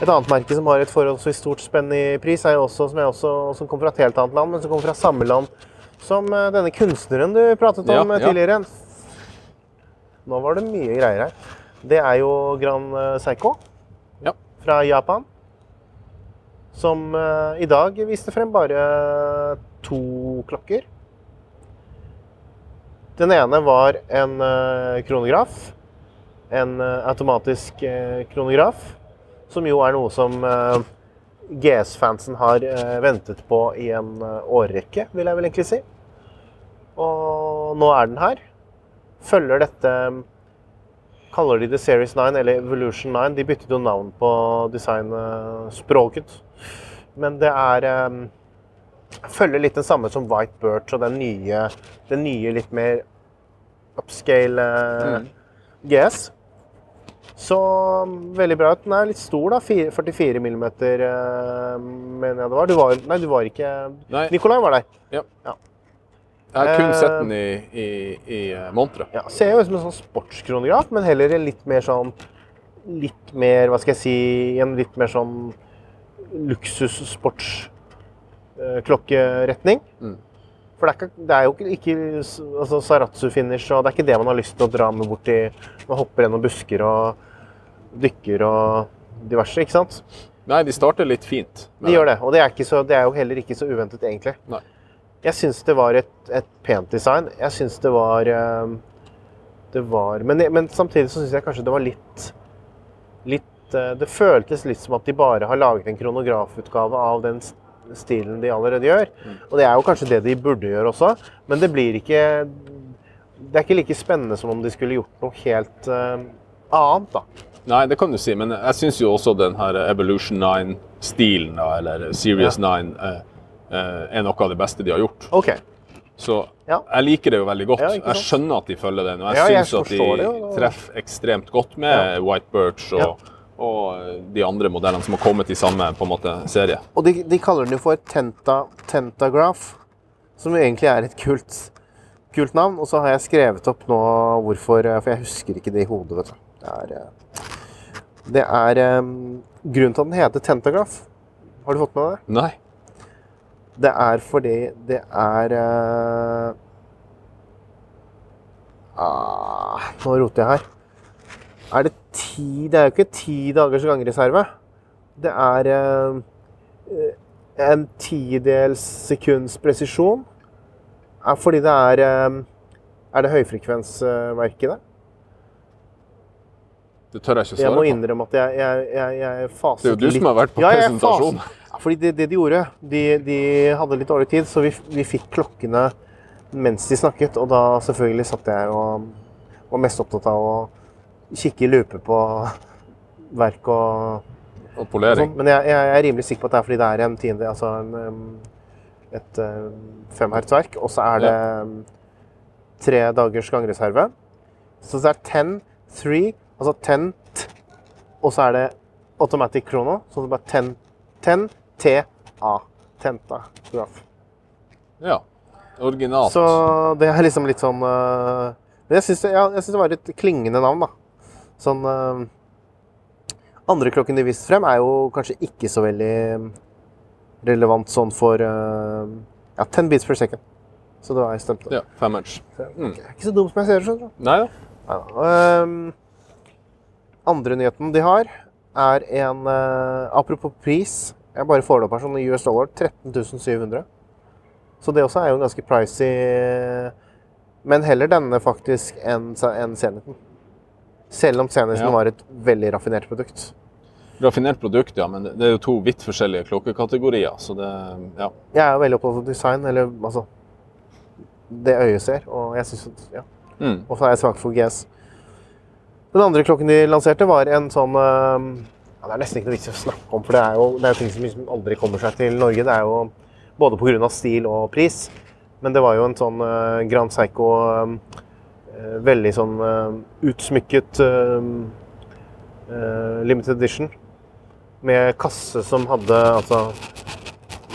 Et annet merke som har et forholdsvis stort spenn i pris, er jo også, som, også, som kommer fra et helt annet land, men som kommer fra samme land som eh, denne kunstneren du pratet om Ja, eh, ja. tidligere. Nå var det mye greier her. Det er jo Grand eh, Seiko Ja. fra Japan. Som i dag viste frem bare to klokker. Den ene var en eh, kronograf. En eh, automatisk eh, kronograf. Som jo er noe som GS-fansen har ventet på i en årrekke, vil jeg vel egentlig si. Og nå er den her. Følger dette Kaller de det Series 9 eller Evolution 9? De byttet jo navn på designspråket. Men det er Følger litt den samme som White Birch og den nye, den nye litt mer upscale mm. GS. Så veldig bra. Den er litt stor, da. 44 millimeter, eh, mener jeg det var. Du var Nei, du var ikke Nei. Nikolai var der. Ja. Ja. Jeg har kun Eh, sett den i, i, i eh, montre. Ja, Ser jo ut som en sånn sportskronograf, men heller litt mer sånn Litt mer, hva skal jeg si En litt mer sånn luksussportsklokkeretning. Mm. For det er, ikke, det er jo ikke, ikke altså Saratsu-finish, og det er ikke det man har lyst til å dra med bort i Man hopper gjennom busker og dykker og diverse, ikke sant? Nei, de starter litt fint. De gjør det, og det er, ikke så, det er jo heller ikke så uventet, egentlig. Nei. Jeg syns det var et, et pent design. Jeg syns det var eh, Det var Men, men samtidig så syns jeg kanskje det var litt Litt eh, Det føltes litt som at de bare har laget en kronografutgave av den stilen de allerede gjør. Og det er jo kanskje det de burde gjøre også, men det blir ikke Det er ikke like spennende som om de skulle gjort noe helt uh, annet, da. Nei, det kan du si, men jeg syns jo også den her Evolution 9-stilen, da, eller Serious 9, uh, uh, er noe av det beste de har gjort. Okay. Så Ja. jeg liker det jo veldig godt. Ja, jeg skjønner at de følger den, og jeg Ja, syns at de det treffer ekstremt godt med White Birch og, og de andre modellene som har kommet i samme på en måte, serie. Og de, de kaller den jo for tenta, Tentagraph, som egentlig er et kult kult navn. Og så har jeg skrevet opp nå hvorfor eh, For jeg husker ikke det i hodet, vet du. Det er, eh, det er eh, Grunnen til at den heter Tentagraph, har du fått med deg det? Nei. Det er fordi det er uh, ah, Nå roter jeg her. Er det ti Det er jo ikke ti dagers gangreserve. Det er eh, en tidels sekunds presisjon. Er fordi det er eh, Er det høyfrekvensverket, det? Det tør jeg ikke Jeg må svare på. innrømme at jeg, jeg, jeg, jeg faset Det er jo du som har vært på Ja, presentasjon. fordi det, det de gjorde, de, de hadde litt dårlig tid, så vi, vi fikk klokkene mens de snakket. Og da selvfølgelig satt jeg og var mest opptatt av å kikke i lupe på verk og, Og polering. Og Men jeg, jeg er rimelig sikker på at det er fordi det er en tiende, altså en, et femhertsverk, og så er det ja. tre dagers gangreserve. Så det er 10, 3, altså 10, t, og så er det automatic chrono, så det er bare 10, 10, T, A. graf. Ja. Originalt. Så det er liksom litt sånn Men jeg syns det, ja, det var et klingende navn, da. Sånn uh, Andre klokken de viste frem, er jo kanskje ikke så veldig relevant sånn for uh, Ja, 10 beats per second. Så det var jeg stemte. Ja, femmers. Mm. Det er ikke så dumt som jeg ser det. skjønner du. Nei ja. Um, andre nyheten de har, er en uh, Apropos pris. Jeg bare får det opp her sånn US dollar. 13 700. Så det også er jo en ganske pricy Men heller denne faktisk enn en Zeniten. Selv om Zeniten Ja. var et veldig raffinert produkt. Raffinert produkt, ja, men det er jo to vidt forskjellige klokkekategorier. Så det Ja. Jeg er jo veldig opptatt av design, eller altså Det øyet ser. Og jeg synes, ja. Mm. Og så er jeg svak for GS. Den andre klokken de lanserte, var en sånn eh, ja, Det er nesten ikke noe vits i å snakke om, for det er jo det er ting som liksom aldri kommer seg til Norge. Det er jo både pga. stil og pris. Men det var jo en sånn eh, Grand Seiko eh, Veldig sånn eh, utsmykket eh, eh, limited edition. Med kasse som hadde Altså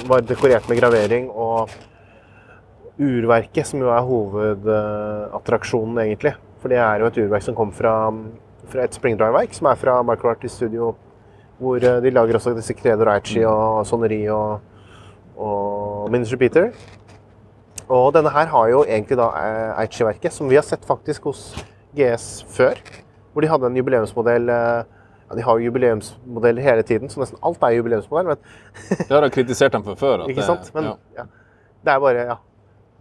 var dekorert med gravering og urverket, som jo er hovedattraksjonen, egentlig. For det er jo et urverk som kom fra, fra et springdrive-verk, som er fra Micro Artist Studio, hvor eh, de lager også disse Credo Aichi og Soneri og, og Minister Peter. Og denne her har jo egentlig da eh, Aichi-verket, som vi har sett faktisk hos GS før. Hvor de hadde en jubileumsmodell eh, ja, De har jo jubileumsmodeller hele tiden, så nesten alt er jubileumsmodell. Men Det har jeg kritisert dem for før. (laughs) ikke sant? Men ja. ja. det er bare ja,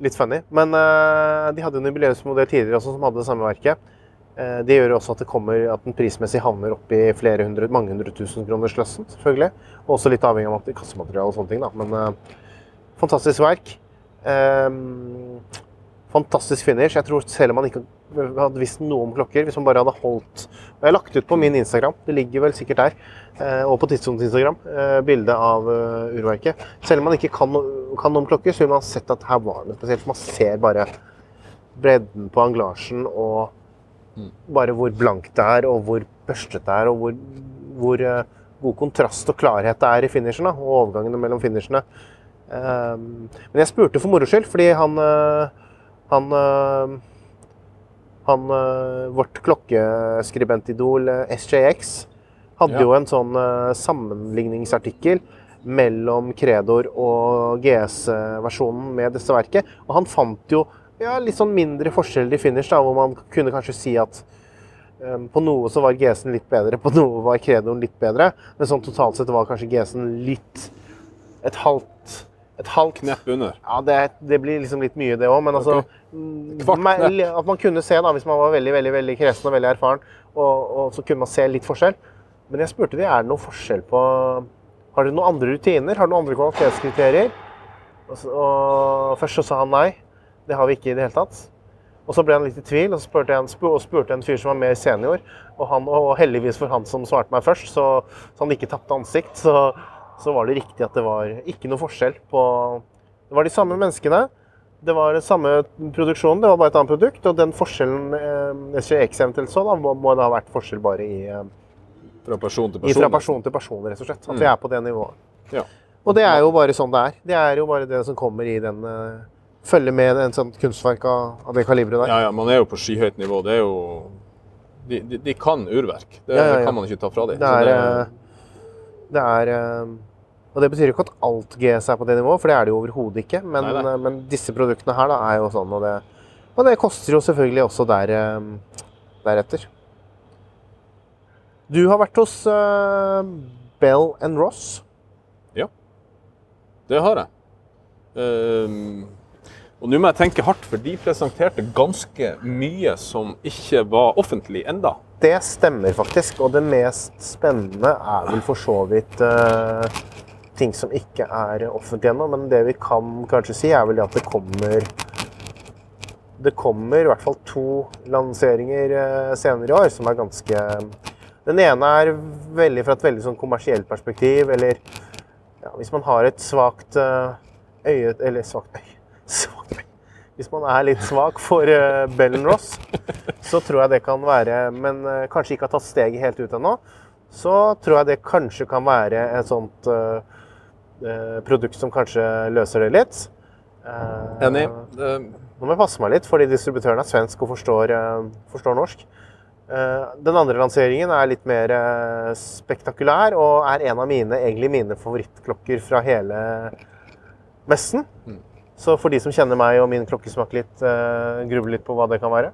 litt funny. Men uh, de hadde en jubileumsmodell tidligere også som hadde det samme verket. Uh, det gjør også at det kommer, at den prismessig havner opp i flere hundre, mange hundre tusen kroners klassen, selvfølgelig. Og også litt avhengig av mat- kassemateriale og sånne ting, da. Men uh, fantastisk verk. Ehm, fantastisk finish. Jeg tror selv om man ikke hadde visst noe om klokker, hvis man bare hadde holdt Og jeg har lagt ut på min Instagram, det ligger vel sikkert der, eh, og på Tidssonens Instagram, eh, bilde av eh, urverket. Selv om man ikke kan, kan noe om klokker, så vil man ha sett at her var det spesielt. Man ser bare bredden på anglasjen og bare hvor blankt det er, og hvor børstet det er, og hvor, hvor god kontrast og klarhet det er i finishen, og overgangene mellom finishene. Ehm, men jeg spurte for moro skyld, fordi han eh, Han, eh, han eh, Vårt klokkeskribentidol SJX hadde Ja. jo en sånn sammenligningsartikkel mellom Kredor og GS-versjonen med dette verket. Og han fant jo ja, litt sånn mindre forskjeller i finish, da, hvor man kunne kanskje si at på noe så var GS-en litt bedre, på noe var Credoren litt bedre. Men sånn totalt sett var kanskje GS-en litt et halvt et halvt Knepp under. Ja, det, det blir liksom litt mye, det òg. Men altså Ok. Kvart knepp. At man kunne se, da, hvis man var veldig veldig, veldig kresen og veldig erfaren, og, og så kunne man se litt forskjell. Men jeg spurte de, er det noe forskjell på Har dere noen andre rutiner? Har dere noen andre kvalitetskriterier? Og, så, og først så sa han nei. Det har vi ikke i det hele tatt. Og så ble han litt i tvil, og så spurte jeg en, og spurte en fyr som var mer senior. Og, han, og heldigvis for han som svarte meg først, så, så han ikke tapte ansikt, så, så var det riktig at det var ikke noe forskjell på Det var de samme menneskene. Det var samme produksjonen, det var bare et annet produkt. Og den forskjellen eh, SJX eventuelt så, da, må, må det ha vært forskjell bare i, eh, Fra person til i person. fra person til person, rett og slett. At vi er på det nivået. Ja. Og det er jo bare sånn det er. Det er jo bare det som kommer i den eh, følge med en sånn kunstverk av, av det kaliberet der. Ja, ja, man er jo på skyhøyt nivå. Det er jo De, de, de kan urverk. Det, Ja, ja, ja. kan man ikke ta fra dem. Det er, det er eh, Og det betyr ikke at alt GS er på det nivået, for det er det jo overhodet ikke. Men, Nei, nei. eh, men disse produktene her da, er jo sånn, og det, og det koster jo selvfølgelig også der, eh, deretter. Du har vært hos uh, Bell and Ross. Det har jeg. Um, og nå må jeg tenke hardt, for de presenterte ganske mye som ikke var offentlig enda. Det stemmer faktisk, og det mest spennende er vel for så vidt uh, ting som ikke er offentlig ennå. Men det vi kan kanskje si, er vel at det kommer Det kommer i hvert fall to lanseringer uh, senere i år som er ganske Den ene er veldig fra et veldig sånn kommersielt perspektiv, eller ja, hvis man har et svakt uh, øye Eller svakt øye. (laughs) Hvis man er litt svak for uh, Bell Ross, så tror jeg det kan være Men uh, kanskje ikke har tatt steget helt ut ennå. Så tror jeg det kanskje kan være et sånt uh, produkt som kanskje løser det litt. Enig. Nå må jeg passe meg litt, fordi distributøren er svensk og forstår, forstår norsk. Den andre lanseringen er litt mer spektakulær og er en av mine, egentlig mine favorittklokker fra hele messen. Så for de som kjenner meg og min klokkesmak litt, uh, grubler litt på hva det kan være.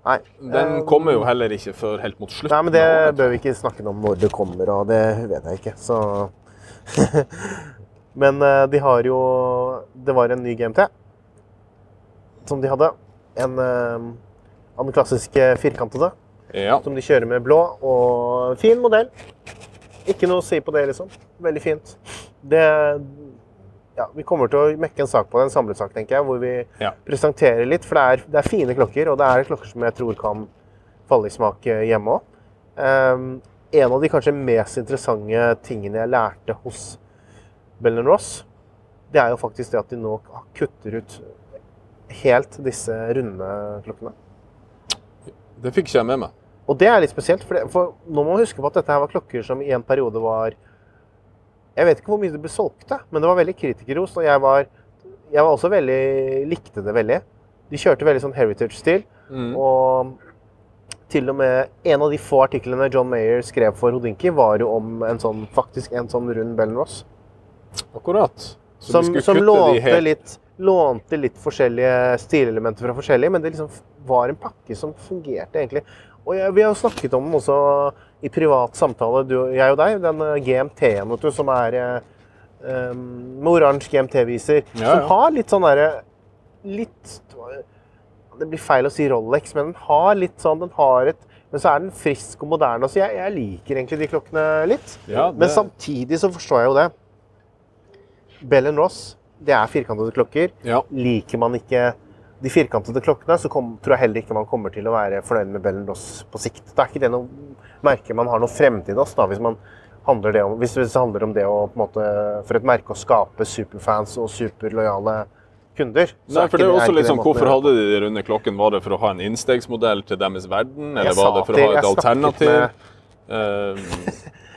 Nei, den eh, kommer jo heller ikke før helt mot slutten. Nei, men det nå, bør vi ikke snakke om når det kommer, og det vet jeg ikke, så (laughs) Men eh, de har jo Det var en ny GMT som de hadde. En eh, av den klassiske firkantede, Ja. som de kjører med blå. Og fin modell. Ikke noe å si på det, liksom. Veldig fint. Det ja, Vi kommer til å mekke en sak på det, en samlesak, tenker jeg, hvor vi Ja. presenterer litt. For det er, det er fine klokker, og det er klokker som jeg tror kan falle i smak eh, hjemme òg. en av de kanskje mest interessante tingene jeg lærte hos Bell Ross, det er jo faktisk det at de nå kutter ut helt disse runde klokkene. Det fikk ikke jeg med meg. Og det er litt spesielt, for, det, for nå må man huske på at dette her var klokker som i en periode var Jeg vet ikke hvor mye det ble solgt men det var veldig kritikerrost, og jeg var, jeg var også veldig Likte det veldig. De kjørte veldig sånn heritage-stil, Mm. og til og med en av de få artiklene John Mayer skrev for Hodinki, var jo om en sånn, faktisk en sånn rund Bell Ross. Akkurat. Så Som, som lånte, litt, lånte litt forskjellige stilelementer fra forskjellige, men det liksom var en pakke som fungerte egentlig. Og jeg, vi har jo snakket om den også i privat samtale, du, jeg og deg, den eh, GMT-en vet du, som er eh, med oransje GMT-viser, Ja, som har litt sånn derre Litt Det blir feil å si Rolex, men den har litt sånn den har et, Men så er den frisk og moderne. Så jeg, jeg liker egentlig de klokkene litt. Ja, Men samtidig så forstår jeg jo det. Bell Ross, det er firkantede klokker. Ja. Liker man ikke de firkantede klokkene, så kom, tror jeg heller ikke man kommer til å være fornøyd med Bell Ross på sikt. Det er ikke det noe merke man har noe fremtid hos, da, hvis, man handler det om, hvis det handler om det å, på en måte, for et merke å skape superfans og superlojale kunder. så Nei, for det er også litt sånn, Hvorfor hadde de de runde klokken? Var det for å ha en innstegsmodell til deres verden? Eller var det for å ha et alternativ? med- Eh,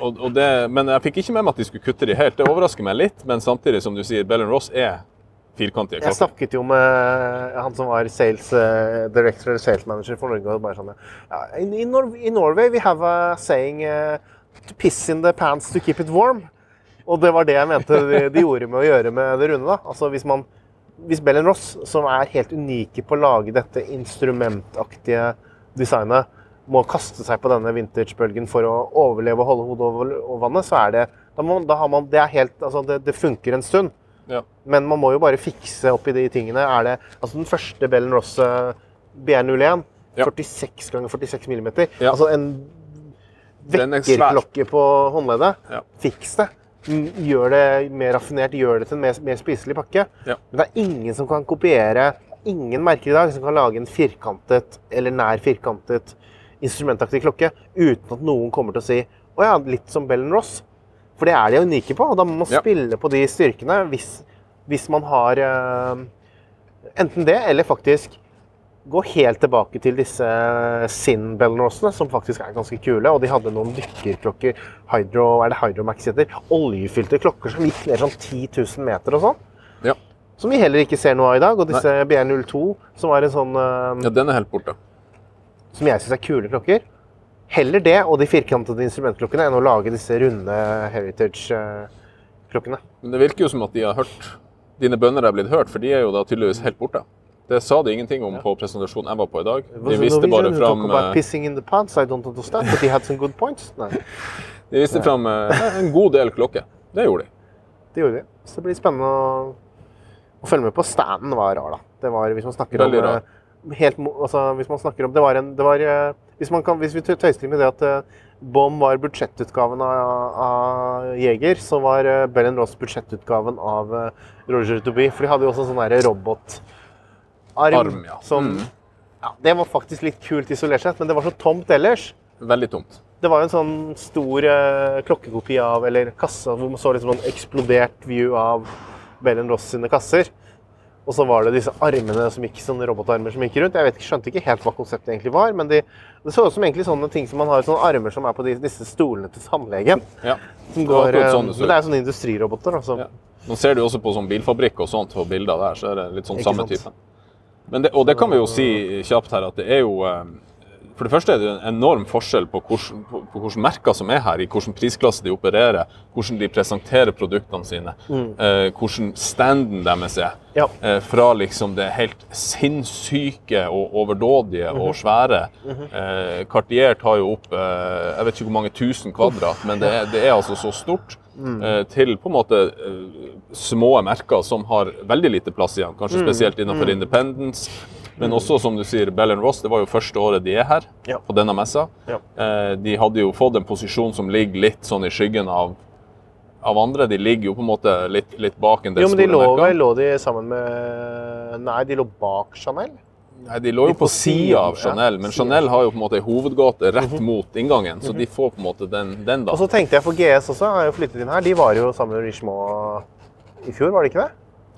og, og det, men jeg fikk ikke med meg at de skulle kutte de helt. Det overrasker meg litt, men samtidig, som du sier, Bell Ross er firkantige Jeg snakket jo med han som var sales eh, director eller sales manager for Norge. og bare sånn, ja, in, in, Nor in Norway we have a saying uh, to piss in the pants to keep it warm. Og det var det jeg mente de, de gjorde med å gjøre med det runde. da. Altså Hvis man, hvis Bell Ross, som er helt unike på å lage dette instrumentaktige designet, må kaste seg på denne vintagebølgen for å overleve og holde hodet over, over vannet, så er det da må, da har man, det er helt, altså det, det funker en stund. Ja. Men man må jo bare fikse opp i de tingene. Er det, altså Den første Bell Ross eh, BR01, Ja. 46 ganger 46 mm. Ja. Altså en er vekkerklokke på håndleddet. Ja. Fiks det. Gjør det mer raffinert, gjør det til en mer, mer spiselig pakke. Men det er ingen som kan kopiere Ingen merker i dag som kan lage en firkantet eller nær firkantet instrumentaktig klokke uten at noen kommer til å si å ja, litt som Bell Ross. For det er de unike på, og da må man spille på de styrkene hvis, hvis man har eh, enten det, eller faktisk gå helt tilbake til disse Sin Bell Rossene, som faktisk er ganske kule. Og de hadde noen dykkerklokker, Hydro, er det Hydromax heter, oljefylte klokker som gikk ned sånn 10 000 meter og sånn. Ja. Som vi heller ikke ser noe av i dag. Og disse BR02, som var en sånn eh, Ja, den er helt borte. som jeg syns er kule klokker. Heller det og de firkantede instrumentklokkene enn å lage disse runde heritage-klokkene. Men det virker jo som at de har hørt Dine bønner er blitt hørt, for de er jo da tydeligvis helt borte. Det sa de ingenting om på presentasjonen jeg var på i dag. De viste bare fram eh, pissing in the pants, I don't understand, but he had some good points. Nei, De viste fram eh, en god del klokker. Det gjorde de. det gjorde de. Så det blir spennende å, å følge med på. Standen var rar, da. Det var, hvis man snakker Veldig om rar. eh, helt, altså, hvis man snakker om Det var en det var, hvis, man kan, hvis vi tø- tøyser med det at eh, Bom var budsjettutgaven av, av Jeger, så var uh, Bell Ross budsjettutgaven av eh, Roger Tobie. For de hadde jo også sånn robotarm Arm, ja. som Mm. ja, Det var faktisk litt kult isolert sett, men det var så tomt ellers. Veldig tomt. Det var jo en sånn stor eh, klokkekopi av, eller kasse, hvor man så liksom en eksplodert view av Bell Ross sine kasser. Og så var det disse armene som gikk, sånne robotarmer som gikk rundt. Jeg vet ikke, skjønte ikke helt hva konseptet egentlig var, men de, det så ut som egentlig sånne ting som man har sånne armer som er på de, disse stolene til tannlegen. Ja. Som Det går, akkurat eh, sånn det men det er sånne industriroboter. Altså. Ja. Nå ser du også på sånn bilfabrikk og sånt på bilder der, så er det litt sånn Ikke samme sant. type. Men det, og det kan vi jo si kjapt her, at det er jo eh, For det første er det en enorm forskjell på hvordan merker som er her, i hvilken prisklasse de opererer, hvordan de presenterer produktene sine, eh, hvordan standen deres er. Mm. Ja. Eh, fra liksom det helt sinnssyke og overdådige Mhm. og svære. eh, Cartier tar jo opp eh, jeg vet ikke hvor mange tusen kvadrat, men det er, det er altså så stort. Mm. eh, til på en måte eh, små merker som har veldig lite plass igjen. Kanskje Mm. spesielt innenfor Independence. Men også, som du sier, Bell Ross, det var jo første året de er her Ja. på denne messa. Ja. Eh, de hadde jo fått en posisjon som ligger litt sånn i skyggen av, av andre. De ligger jo på en måte litt, litt bak en del Jo, men de store lå, lå de sammen med Nei, de lå bak Chanel. Nei, De lå jo på sida av. Chanel, men. Chanel har jo på en måte ei hovedgate rett mot inngangen, så de får på en måte den, den da. Og så tenkte jeg for GS også, har jo flyttet inn her. De var jo sammen med Richemont i fjor, var det ikke det?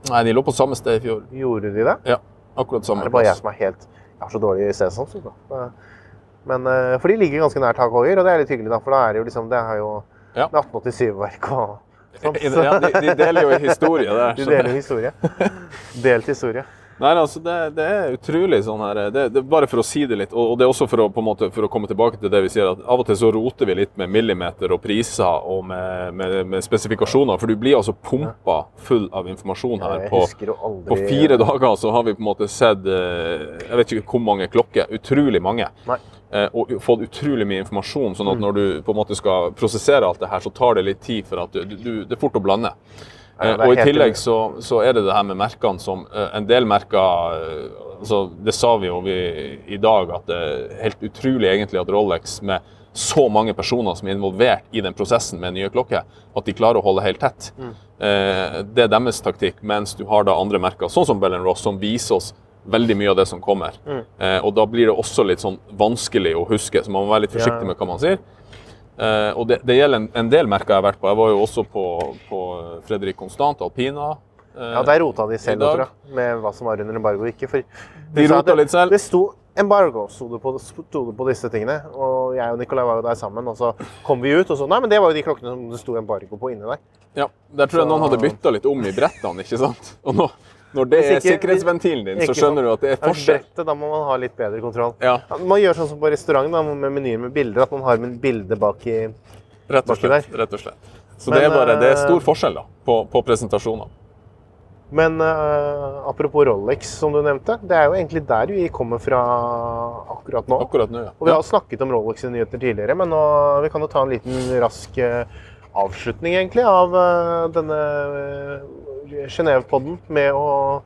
Nei, de lå på samme sted i fjor. Gjorde de det? Ja, akkurat samme Er det bare jeg som er helt Jeg har så dårlig stedsans. Men eh, For de ligger ganske nær tak Heuer, og det er litt hyggelig, da. For da er det jo liksom Det er jo Ja. 1887-verk og sånt. Ja, de, de deler jo historie der. De deler historie. (laughs) Delt historie. Nei, altså, det, det er utrolig sånn her det, det, Bare for å si det litt, og, og det er også for å, måte, for å komme tilbake til det vi sier, at av og til så roter vi litt med millimeter og priser og med, med, med spesifikasjoner, for du blir altså pumpa full av informasjon her. På aldri På fire dager så har vi på en måte sett eh, jeg vet ikke hvor mange klokker. Utrolig mange. Nei. Eh, Og fått utrolig mye informasjon. sånn at når du på en måte skal prosessere alt det her, så tar det litt tid for at du, du, det er fort å blande. Ja, Eh, og i tillegg så, så er det det her med merkene som eh, En del merker eh, altså Det sa vi jo vi, i dag, at det er helt utrolig egentlig at Rolex med så mange personer som er involvert i den prosessen med nye klokker, at de klarer å holde helt tett. Mm. Det er deres taktikk, mens du har da andre merker, sånn som Bell Ross, som viser oss veldig mye av det som kommer. Mm. Eh, og da blir det også litt sånn vanskelig å huske, så man må være litt forsiktig med hva man sier. Eh, og det, det gjelder en, en del merker jeg har vært på. Jeg var jo også på, på Fredrik Constant, Alpina. eh, Ja, der rota de selv, tror jeg, med hva som var under embargo og ikke. For De de rota det- litt selv. Det sto embargo sto det, på, sto det på disse tingene. Og jeg og Nicolai var jo der sammen, og så kom vi ut, og så Nei, men det var jo de klokkene som det sto embargo på inni der. Ja, Der tror jeg Så- noen hadde bytta litt om i brettene, ikke sant? Og nå, når det er sikkerhetsventilen din, så skjønner du at det er forskjell. brettet, da må man ha litt bedre kontroll. Ja, Man gjør sånn som på restaurant da, med menyer med bilder, at man har med bilde bak i rett og slett. Rett og slett. Så Men, det er bare det er stor eh, forskjell da, på, på presentasjoner. Men uh, apropos Rolex, som du nevnte. Det er jo egentlig der vi kommer fra akkurat nå. Akkurat nå, ja. Og vi har snakket om Rolex i nyheter tidligere, men nå, vi kan jo ta en liten rask uh, avslutning egentlig av uh, denne Genéve-podden med å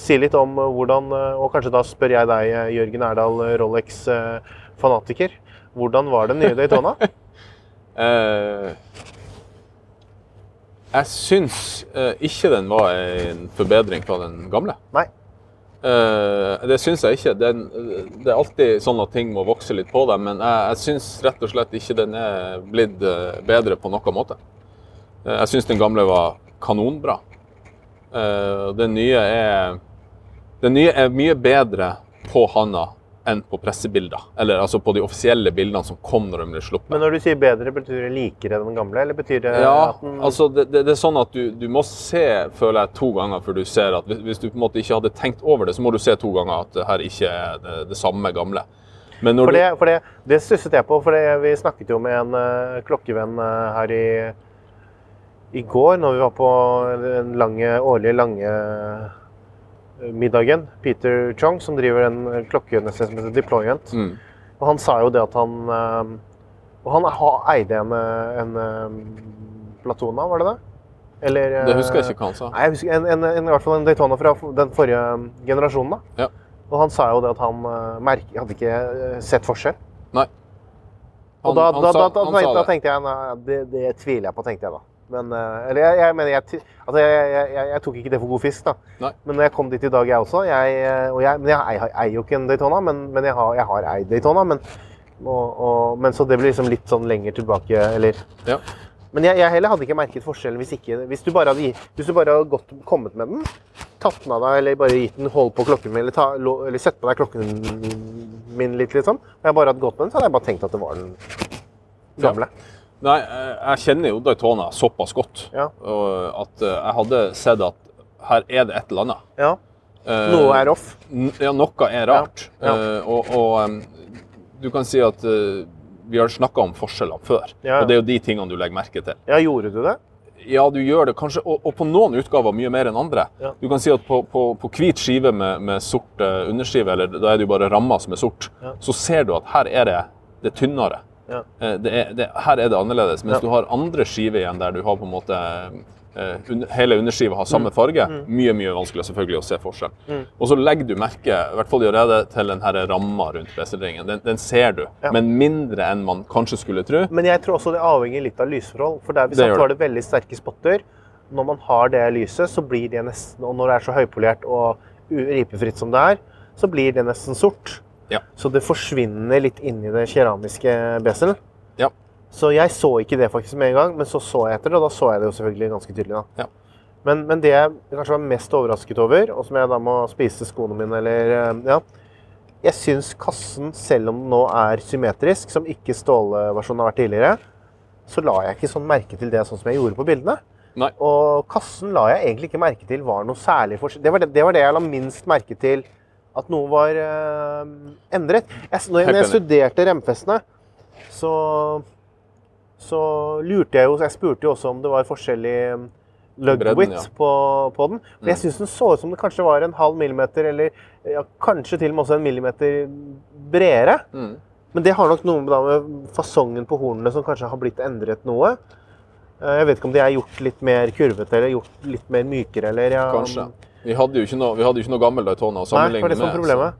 si litt om eh, hvordan eh, Og kanskje da spør jeg deg, eh, Jørgen Erdal, Rolex-fanatiker. Hvordan var den nye Daytona? (laughs) Jeg syns ikke den var en forbedring fra den gamle. Nei. Uh, det syns jeg ikke. Den, det er alltid sånn at ting må vokse litt på deg, men jeg, jeg syns rett og slett ikke den er blitt bedre på noen måte. Jeg syns den gamle var kanonbra. Eh, den nye er Den nye er mye bedre på handa enn på pressebilder. Eller altså på de offisielle bildene som kom når de ble sluppet. Men når du sier bedre, betyr det likere enn den gamle? Eller betyr det Ja, at den altså det, det, det er sånn at du, du må se, føler jeg, to ganger før du ser at hvis, hvis du på en måte ikke hadde tenkt over det, så må du se to ganger at det her ikke er det, det samme gamle. For det, for det, det stusset jeg på, for det, vi snakket jo med en uh, klokkevenn uh, her i, i går, når vi var på den lange, årlige lange eh, middagen. Peter Chong, som driver en klokkenettstedet som heter Deployant. Mm. Og han sa jo det at han eh, Og han eide en, eh, en eh, Platona, var det det? Eller Det husker jeg eh, ikke hva han sa. Nei, jeg husker en, en, en, i hvert fall en Daytona fra den forrige generasjonen. da. Ja. Og han sa jo det at han merke, hadde ikke eh, sett forskjell. Nei. Og Han- han da, da, da, da, tenkte jeg nei, det, det tviler jeg på, tenkte jeg da. Men, eh, eller jeg, jeg mener, jeg, altså, jeg, jeg, tok ikke det for god fisk, da. Nei. Men når jeg kom dit i dag, jeg også eh, og Men jeg, eier- jo ikke en Daytona, men, men har, jeg har eid Daytona. Men, og, og, men så det blir liksom litt sånn lenger tilbake, eller Ja. men jeg, heller hadde ikke merket forskjellen hvis, ikke, hvis du bare hadde, du bare hadde gått, kommet med den, tatt den av deg, eller bare gitt den hold på klokken min, eller, ta, eller sett på deg klokken min litt, liksom. Og jeg bare hadde gått med den, så hadde jeg bare tenkt at det var den gamle. Nei, jeg jeg kjenner jo Daytona såpass godt Ja. at eh, jeg hadde sett at her er det et eller annet. Ja. Eh, Noe er off. Ja, noe er rart. Ja, ja. Eh, og og du kan si at eh, vi har snakka om forskjellene før. Og det er jo de tingene du legger merke til. Ja, gjorde du det? Ja, du gjør det kanskje, og, og på noen utgaver mye mer enn andre. Ja. Du kan si at på, på, på hvit skive med, med sort eh, underskive, eller da er det jo bare ramma som er sort, Ja. så ser du at her er det, det er tynnere. Ja. Eh, Det er, det, her er det annerledes. Mens Ja. du har andre skiver igjen der du har på en måte eh, hele underskiva har Mm. samme farge. Mye mye vanskeligere selvfølgelig å se forskjell. Og så legger du merke, i hvert fall gjør jeg det, til den ramma rundt beselringen. Den, den ser du, Ja. men mindre enn man kanskje skulle tro. Men jeg tror også det avhenger litt av lysforhold. For der vi satt var det veldig sterke spotter. Når man har det lyset, så blir det nesten Og når det er så høypolert og ripefritt som det er, så blir det nesten sort. Ja. Så det forsvinner litt inni det keramiske beselen. Ja. Så jeg så ikke det faktisk med en gang, men så så jeg etter det, og da så jeg det jo selvfølgelig ganske tydelig. da. Ja. Men, men det jeg kanskje var mest overrasket over, og som jeg da må spise skoene mine, eller eh, ja, jeg syns kassen, selv om den nå er symmetrisk, som ikke ståleversjonen har vært tidligere, så la jeg ikke sånn merke til det sånn som jeg gjorde på bildene. Nei. Og kassen la jeg egentlig ikke merke til var noe særlig forskjell. Det var det, det var det jeg la minst merke til at noe var eh, endret. Jeg, når, jeg, når jeg studerte remfestene, så, så lurte jeg jo Jeg spurte jo også om det var forskjellig lug Bredden, ja. på, på den. For jeg syns den så ut som det kanskje var en halv millimeter, eller ja, kanskje til og med også en millimeter bredere. Mm. Men det har nok noe med, fasongen på hornene som kanskje har blitt endret noe. Eh, Jeg vet ikke om de er gjort litt mer kurvete eller gjort litt mer mykere. Eller, ja, Kanskje. Vi hadde jo ikke noe, jo ikke noe gammel Daytona å Nei, sammenligne for det som med. problemet.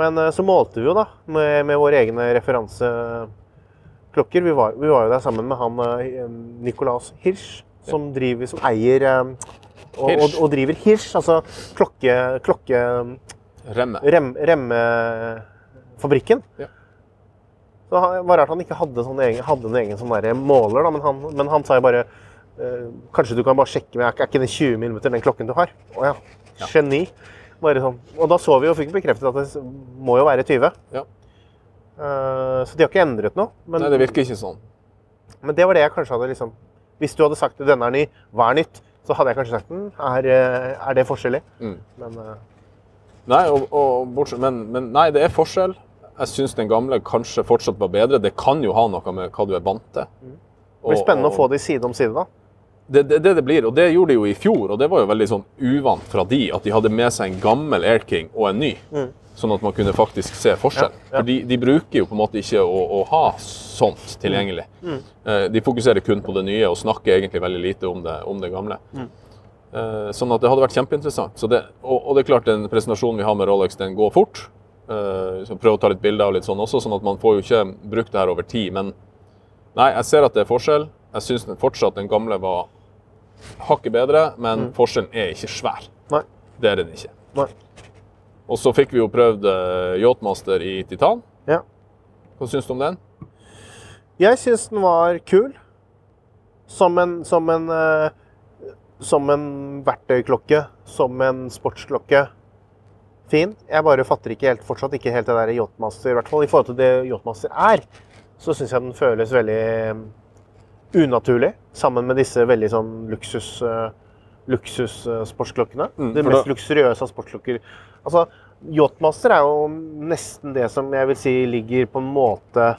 Men eh, så målte vi jo da med, med våre egne referanseklokker. Vi var, vi var jo der sammen med han eh, Nicolas Hirsch, som, driver, som eier eh, og, og, og driver Hirsch, altså klokke... klokke remme. Rem, remmefabrikken. Ja. Så det var rart han ikke hadde, sånne, egen, hadde en egen sånn måler, da, men, han, men han sa jo bare eh, Kanskje du kan bare sjekke med, er ikke den 20 mm den klokken du har? Å ja. Geni. Bare sånn. Og da så vi og fikk bekreftet at det må jo være 20. Ja. Eh, så de har ikke endret noe. Men, Nei, det virker ikke sånn. men det var det jeg kanskje hadde liksom Hvis du hadde sagt at denne er ny, hva er nytt? Så hadde jeg kanskje sagt den. er, eh, er det forskjellig? Mm. Men eh, Nei, og, og bortsett, men, men nei, det er forskjell. Jeg syns den gamle kanskje fortsatt var bedre. Det kan jo ha noe med hva du er vant til. Mm. det blir spennende å få det side om side, da. Det, det, det det blir, og det gjorde de jo i fjor, og det var jo veldig sånn uvant fra de, at de hadde med seg en gammel Air King og en ny. Sånn at man kunne faktisk se forskjell. Mm. Ja, ja. For de, de bruker jo på en måte ikke å, å ha sånt tilgjengelig. Mm. Eh, De fokuserer kun på det nye og snakker egentlig veldig lite om det, om det gamle. Mm. Eh, Sånn at det hadde vært kjempeinteressant. Så det, og, og det er klart, den presentasjonen vi har med Rolex, den går fort. Eh, Så prøv å ta litt bilder og litt sånn også, sånn at man får jo ikke brukt det her over tid. Men nei, jeg ser at det er forskjell. Jeg syns fortsatt den gamle var hakket bedre, men forskjellen er ikke svær. Nei. Det er den ikke. Nei. Og så fikk vi jo prøvd uh, Yachtmaster i titan. Ja. Hva syns du om den? Jeg syns den var kul. Som en, som en Som en verktøyklokke. Som en sportsklokke. fin. Jeg bare fatter ikke helt, fortsatt ikke helt det der Yachtmaster, i hvert fall i forhold til det Yachtmaster er. Så syns jeg den føles veldig mm, unaturlig, sammen med disse veldig sånn luksus, uh, luksussportsklokkene. Mm, det mest da- luksuriøse av sportsklokker. Altså, Yachtmaster er jo nesten det som jeg vil si ligger på en måte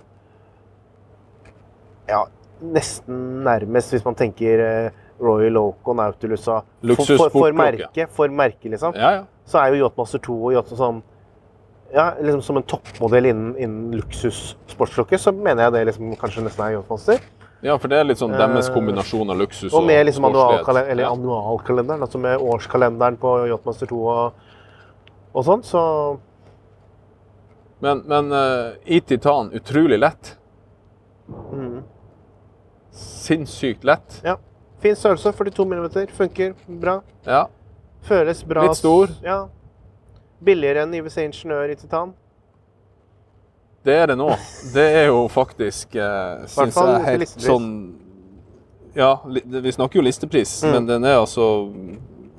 Ja, nesten nærmest, hvis man tenker eh, Royal Oak og Nautilus og for, for, for merke, for merke, liksom Ja, ja. så er jo Yachtmaster 2 og Yacht som, ja, liksom som en toppmodell innen, innen luksussportsklokke, så mener jeg det liksom kanskje nesten er Yachtmaster. Ja, for det er litt sånn deres Eh, kombinasjon av luksus Og med liksom eller Ja. annualkalenderen, altså med årskalenderen på Yachtmaster 2 og, og sånn, så Men, men uh, i titan, utrolig lett. mm, Sinnssykt lett. ja. Fin størrelse, 42 mm, funker bra. Ja. Føles bra. Litt stor. Ja. Billigere enn IWC Ingeniør i titan. Det er det nå. Det er jo faktisk, eh, synes jeg, helt sånn Ja, vi snakker jo listepris, Mm. men den er altså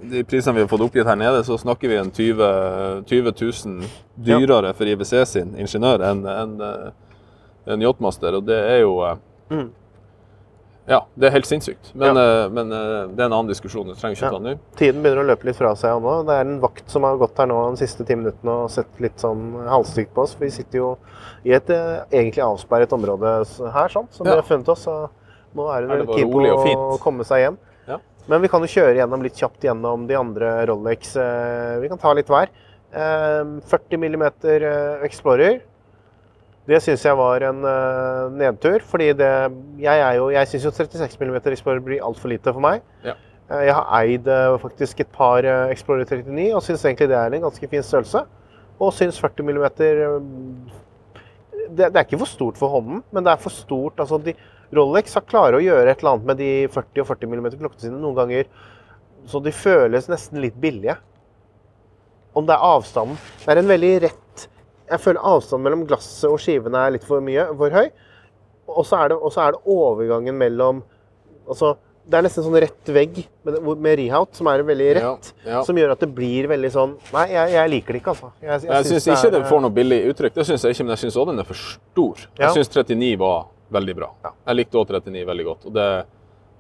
De prisene vi har fått oppgitt her nede, så snakker vi en 20, 20 000 dyrere for IBC sin ingeniør enn en, en, en Yachtmaster, og det er jo eh, Mm. Ja, det er helt sinnssykt. Men, eh, men eh, det er en annen diskusjon. Det trenger ikke Ja. ta nå. Tiden begynner å løpe litt fra seg nå. Det er en vakt som har gått her nå de siste ti minuttene og sett litt sånn halvstygt på oss. For vi sitter jo i et eh, egentlig avsperret område her, sånn, som Ja. vi har funnet oss. Så nå er Er det det bare på å komme seg hjem. Ja. Men vi kan jo kjøre gjennom litt kjapt gjennom de andre Rolex. Vi kan ta litt hver. Eh, 40 mm Explorer. Det syns jeg var en uh, nedtur, fordi det Jeg, er jo- jeg syns jo 36 mm Explorer blir altfor lite for meg. Ja. Uh, Jeg har eid uh, faktisk et par Explorer 39 og syns egentlig det er en ganske fin størrelse. Og syns 40 mm det, det er ikke for stort for hånden, men det er for stort. Altså de, Rolex har klarer å gjøre et eller annet med de 40 og 40 mm klokkene sine noen ganger så de føles nesten litt billige. Om det er avstanden Det er en veldig rett Jeg føler avstanden mellom glasset og skivene er litt for mye, for høy. Og så er det, er det overgangen mellom Altså, det er nesten sånn rett vegg med, med rehout, som er veldig rett. Ja, ja. Som gjør at det blir veldig sånn Nei, jeg, jeg liker det ikke, altså. Jeg, Jeg syns ikke er- det får noe billig uttrykk, det syns jeg ikke, men jeg syns òg den er for stor. Ja. Jeg syns 39 var veldig bra. Ja. Jeg likte òg 39 veldig godt. Det,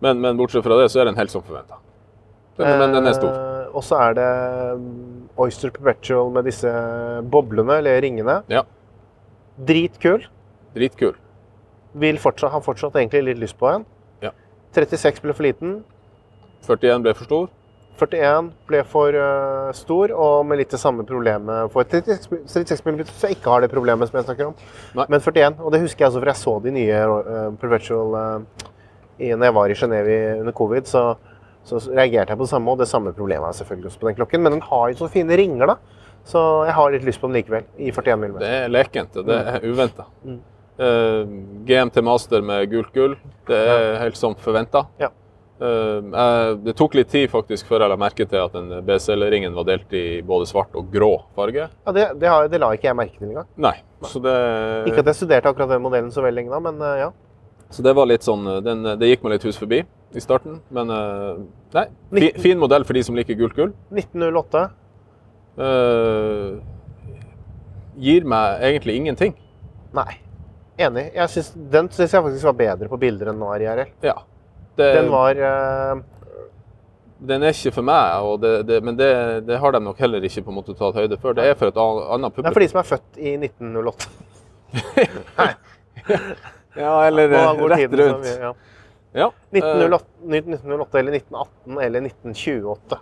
men, men bortsett fra det, så er den helt som forventa. Men, men den er stor. Eh, og så er det Oyster Perpetual med disse boblene, eller ringene. Ja. Dritkul. Dritkul. Vil fortsatt, har fortsatt egentlig litt lyst på en. Ja. 36 ble for liten. 41 ble for stor. 41 ble for uh, stor, og med litt det samme problemet for 36 36 mm, så jeg ikke har det problemet som jeg snakker om. Nei. Men 41, og det husker jeg også, for jeg så de nye uh, Perpetual uh, i, når jeg var i Genéve under covid, så, så reagerte jeg på det samme, og det samme problemet er selvfølgelig også på den klokken. Men den har jo så fine ringer, da. Så jeg har litt lyst på den likevel, i 41 mm. Det er lekent, og det er uventa. Mm. GMT Master med gult gull. Det er helt som forventa. Ja. det tok litt tid faktisk før jeg la merke til at den BCL-ringen var delt i både svart og grå farge. Ja, det, det, har, det la ikke jeg merke til engang. Nei. Så det, Ikke at jeg studerte akkurat den modellen så veldig lenge da, men uh, ja. så det var litt sånn den, Det gikk meg litt hus forbi i starten, men eh, Nei. Fi, 19. fin modell for de som liker gult gull. 1908. Uh, gir meg egentlig ingenting. Nei. Enig. Synes, den syns jeg faktisk var bedre på bilder enn nå er IRL. Ja. Det, Den var uh... den er ikke for meg, det, det, men det, har de nok heller ikke på en måte tatt høyde for. Det er for et annet publikum. Det er for de som er født i 1908. (laughs) Ja, eller eh, rett rundt. mye, ja. Ja. eh, 1908, 1908 eller 1918 eller 1928.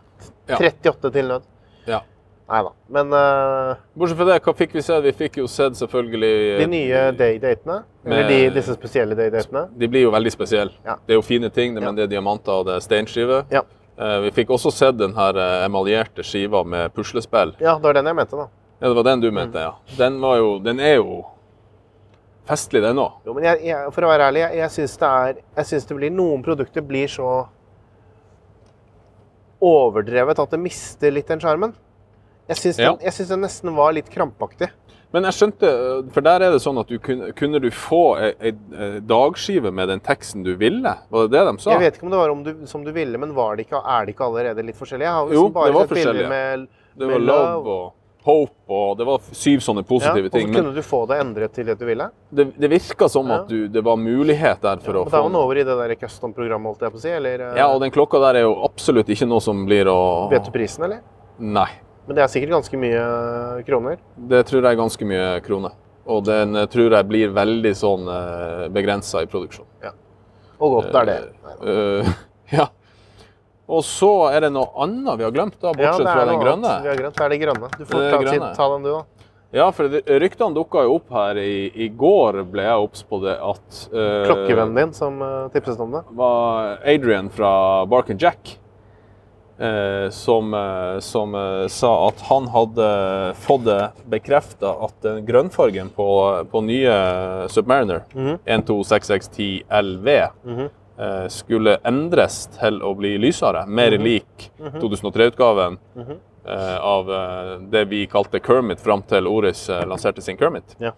Ja. 38 til nød. ja. Nei da. Men uh, Bortsett fra det, hva fikk vi se? Vi fikk jo sett selvfølgelig de nye day-datene, eller de, disse spesielle day-datene De blir jo veldig spesielle. Ja. Det er jo fine ting, men det er diamanter og det er steinskive. Ja. Uh, Vi fikk også sett den her eh, emaljerte skiva med puslespill. Ja, det var den jeg mente, da. Ja, det var den du mente, ja. Den, var jo, den er jo festlig, den òg. Jo, men jeg, jeg, for å være ærlig, jeg, jeg syns det er Jeg syns det blir Noen produkter blir så overdrevet at det mister litt den sjarmen. Jeg syns Ja. den, jeg den nesten var litt krampaktig. Men jeg skjønte, eh, for der er det sånn at du kunne, kunne du få ei, dagskive med den teksten du ville? Var det det de sa? Jeg vet ikke om det var om du, som du ville, men var det ikke, er det ikke allerede litt forskjellig? Jeg har Jo, bare det var sett bilder forskjellig, med, det med var love og Hope, og det var syv sånne Ja, positive og så ting. Kunne du få det endret til det du ville. det, det virka som Ja. at du, det var mulighet der for Men å da er få man over i det der custom-programmet, holdt jeg på å si? Eller eh, Ja, og den klokka der er jo absolutt ikke noe som blir å vet du prisen, eller? Nei. Men det er sikkert ganske mye eh, kroner. Det tror jeg er ganske mye kroner. Og den eh, tror jeg blir veldig sånn begrensa i produksjon. Og godt er det. Uh, (laughs) ja. Og så er det noe annet vi har glemt, da, Ja, bortsett det er fra den grønne. Vi har glemt. Det er det grønne. Du får ta, grønne. ta den, du, da. Ja, for ryktene dukka jo opp her i, i går, ble jeg obs på det, at uh, Klokkevennen din som uh, tipset om det. var Adrian fra Bark and Jack. eh, som eh, som sa at han hadde fått det bekrefta at den grønnfargen på, på nye Submariner, Mhm. 126610LV, eh, skulle endres til å bli lysere. Mer Mhm. lik 2003-utgaven eh, av eh, det vi kalte Kermit, fram til Oris eh, lanserte sin Kermit. Ja.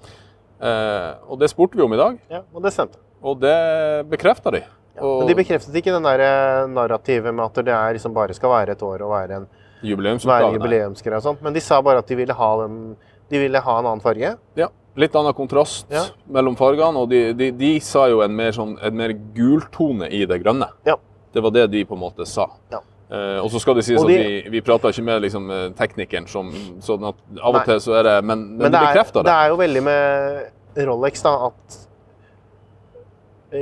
Eh, og det spurte vi om i dag, Ja, og det stemte. og det bekrefta de. Ja, Men de bekreftet ikke den der eh, narrativet med at det liksom bare skal være et år og være en jubileumsgreie. Men de sa bare at de ville ha, den, de ville ha en annen farge. Ja, litt annen kontrast Ja. mellom fargene, og de, de, de sa jo en mer, sånn, en mer gultone i det grønne. Ja. Det var det de på en måte sa. Ja. Eh, og så skal det sies de, at vi, vi prata ikke med liksom, eh, teknikeren, som, sånn at av og til så er det Men, men, Men de det er, det det. er jo veldig med Rolex da, at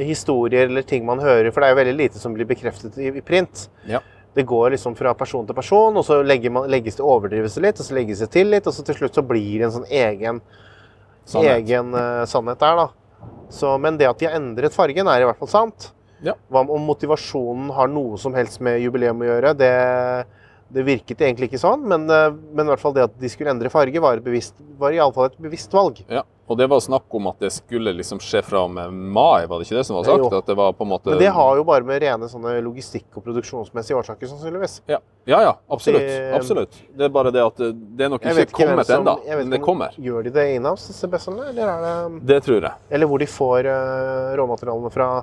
historier eller ting man hører For det er jo veldig lite som blir bekreftet i, i print. Ja. Det går liksom fra person til person, og så man, legges det overdrives det litt, og så legges det til litt, og så til slutt så blir det en sånn egen Sannhet. egen uh, sannhet der, da. Så, men det at de har endret fargen, er i hvert fall sant. Ja. Hva om motivasjonen har noe som helst med jubileum å gjøre, det, det virket egentlig ikke sånn. Men, eh, men i hvert fall det at de skulle endre farge, var, et bevisst, var iallfall et bevisst valg. Ja. Og det var snakk om at det skulle liksom skje fra og med mai, var det ikke det som var sagt? Jo. At det var på en måte Men det har jo bare med rene logistikk- og produksjonsmessige årsaker, sannsynligvis. Ja, ja, ja absolutt. Det- absolutt. Det er bare det at det, det er nok ikke kommet ennå, men det kommer. Gjør de det inhouse, disse bøssene, eller er det Det tror jeg. Eller hvor de får uh, råmaterialene fra.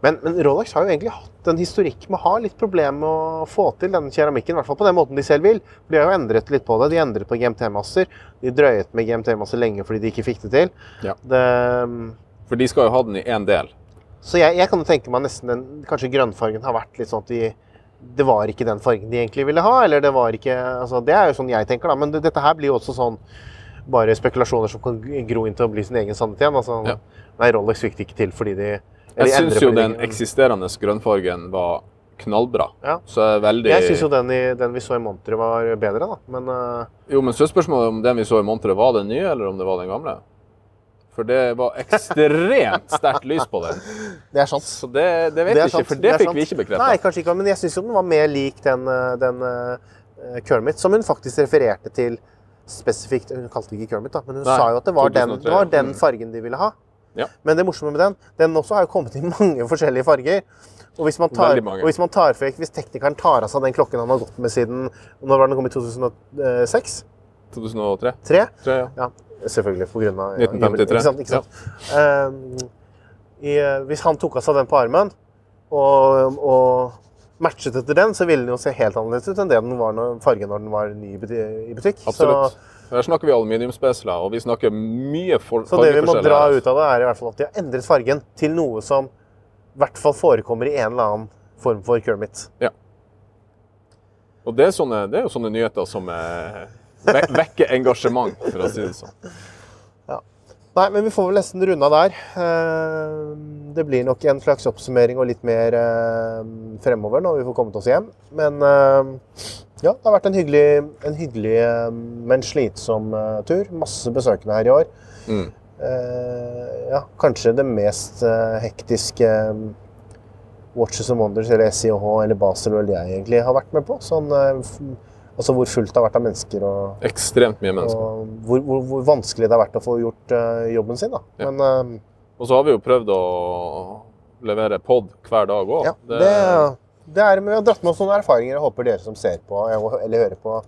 Men, men Rolex har jo egentlig hatt en historikk med å ha litt problemer med å få til denne keramikken, i hvert fall på den måten de selv vil. De har jo endret litt på det. De endret på GMT-masser. De drøyet med GMT-masser lenge fordi de ikke fikk det til. Ja. Det, For de skal jo ha den i én del. så jeg, jeg kan jo tenke meg nesten den, kanskje grønnfargen har vært litt sånn at de det var ikke den fargen de egentlig ville ha. eller Det var ikke, altså det er jo sånn jeg tenker, da. Men det, dette her blir jo også sånn bare spekulasjoner som kan gro inn til å bli sin egen sannhet igjen. altså Ja. Nei, Rolex fikk det ikke til fordi de Jeg syns jo den eksisterende grønnfargen var knallbra. Ja. Så jeg er veldig Jeg syns jo den, i, den vi så i Montre var bedre, da. Men uh... Jo, men så er spørsmålet om den vi så i Montre, var den nye, eller om det var den gamle? For det var ekstremt (laughs) sterkt lys på den. det er sant. Så det, det vet Det vi ikke, for det det fikk sant. vi ikke bekrefta. Nei, kanskje ikke, men jeg syns jo den var mer lik den, eh, den uh, Kermit, som hun faktisk refererte til spesifikt. Hun kalte det ikke Kermit, da, men hun Nei, sa jo at det var, den, det var den Mm. fargen de ville ha. Ja. Men det morsomme med den, den også har jo kommet i (laughs) mange forskjellige farger. Og hvis man tar, og hvis man tar hvis teknikeren tar av seg den klokken han har gått med siden Når var den kommet? 2006? 2003? Tre? Tre, ja. Ja, selvfølgelig på grunn av 1953. Ikke sant? Ikke sant? Ehm, i, eh, hvis han tok av seg den på armen og, og matchet etter den, så ville den jo se helt annerledes ut enn det den var når, fargen når den var ny i i butikk. Absolutt. Så, Her snakker vi aluminiumspesler, og vi snakker mye for, så det vi må dra ut av det, er i hvert fall at de har endret fargen til noe som i hvert fall forekommer i en eller annen form for Kermit. Ja. Og det er, sånne, det er jo sånne nyheter som eh, vek, vekker engasjement, for å si det sånn. Nei, men vi får vel nesten runda der. Eh, Det blir nok en slags oppsummering og litt mer eh, fremover når vi får kommet oss hjem. Men eh, ja, det har vært en hyggelig, en hyggelig eh, men slitsom eh, tur. Masse besøkende her i år. Mm. Eh, Ja, kanskje det mest hektiske Watches and Wonders eller SIH eller Basel eller jeg egentlig har vært med på. Sånn, altså hvor fullt det har vært av mennesker. og Ekstremt mye mennesker. og hvor, hvor, hvor vanskelig det har vært å få gjort jobben sin. Da. Ja. Men Og så har vi jo prøvd å levere pod hver dag òg. ja, det, det er, vi har dratt med oss noen erfaringer. Jeg håper dere som ser på eller hører på,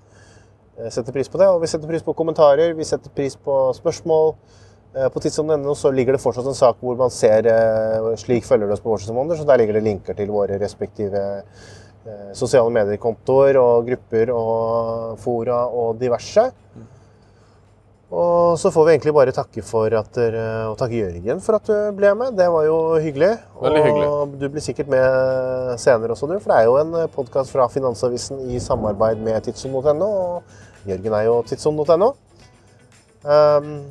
eh, setter pris på det. Og vi setter pris på kommentarer, vi setter pris på spørsmål. Eh, På tidssom.no så ligger det fortsatt en sak hvor man ser eh, slik følger det oss på Watches så der ligger det linker til våre respektive sosiale medier-kontoer og grupper og fora og diverse. Og så får vi egentlig bare takke for at og takke Jørgen for at du ble med. Det var jo hyggelig. Veldig hyggelig. Og du blir sikkert med senere også, du. For det er jo en podkast fra Finansavisen i samarbeid med tidsson.no. Og Jørgen er jo tidsson.no. Um,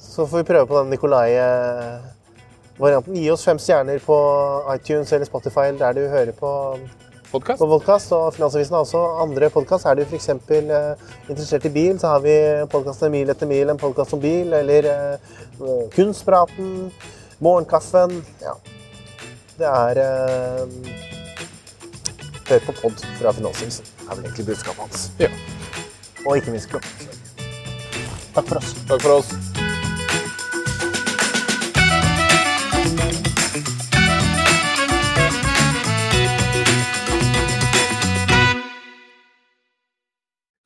så får vi prøve på den Nikolai-varianten. Gi oss fem stjerner på iTunes eller Spotify der du hører på Podkast? på podkast. Og Finansavisen har også andre podkast. Er du f.eks. Eh, interessert i bil, så har vi podkasten Mil etter mil, en podkast om bil. Eller eh, Kunstpraten, Morgenkaffen. Ja. Det er eh, Hør på pod fra Finansavisen. Det er vel egentlig budskapet hans. Ja. Og ikke minst klokken. Takk for oss. Takk for oss.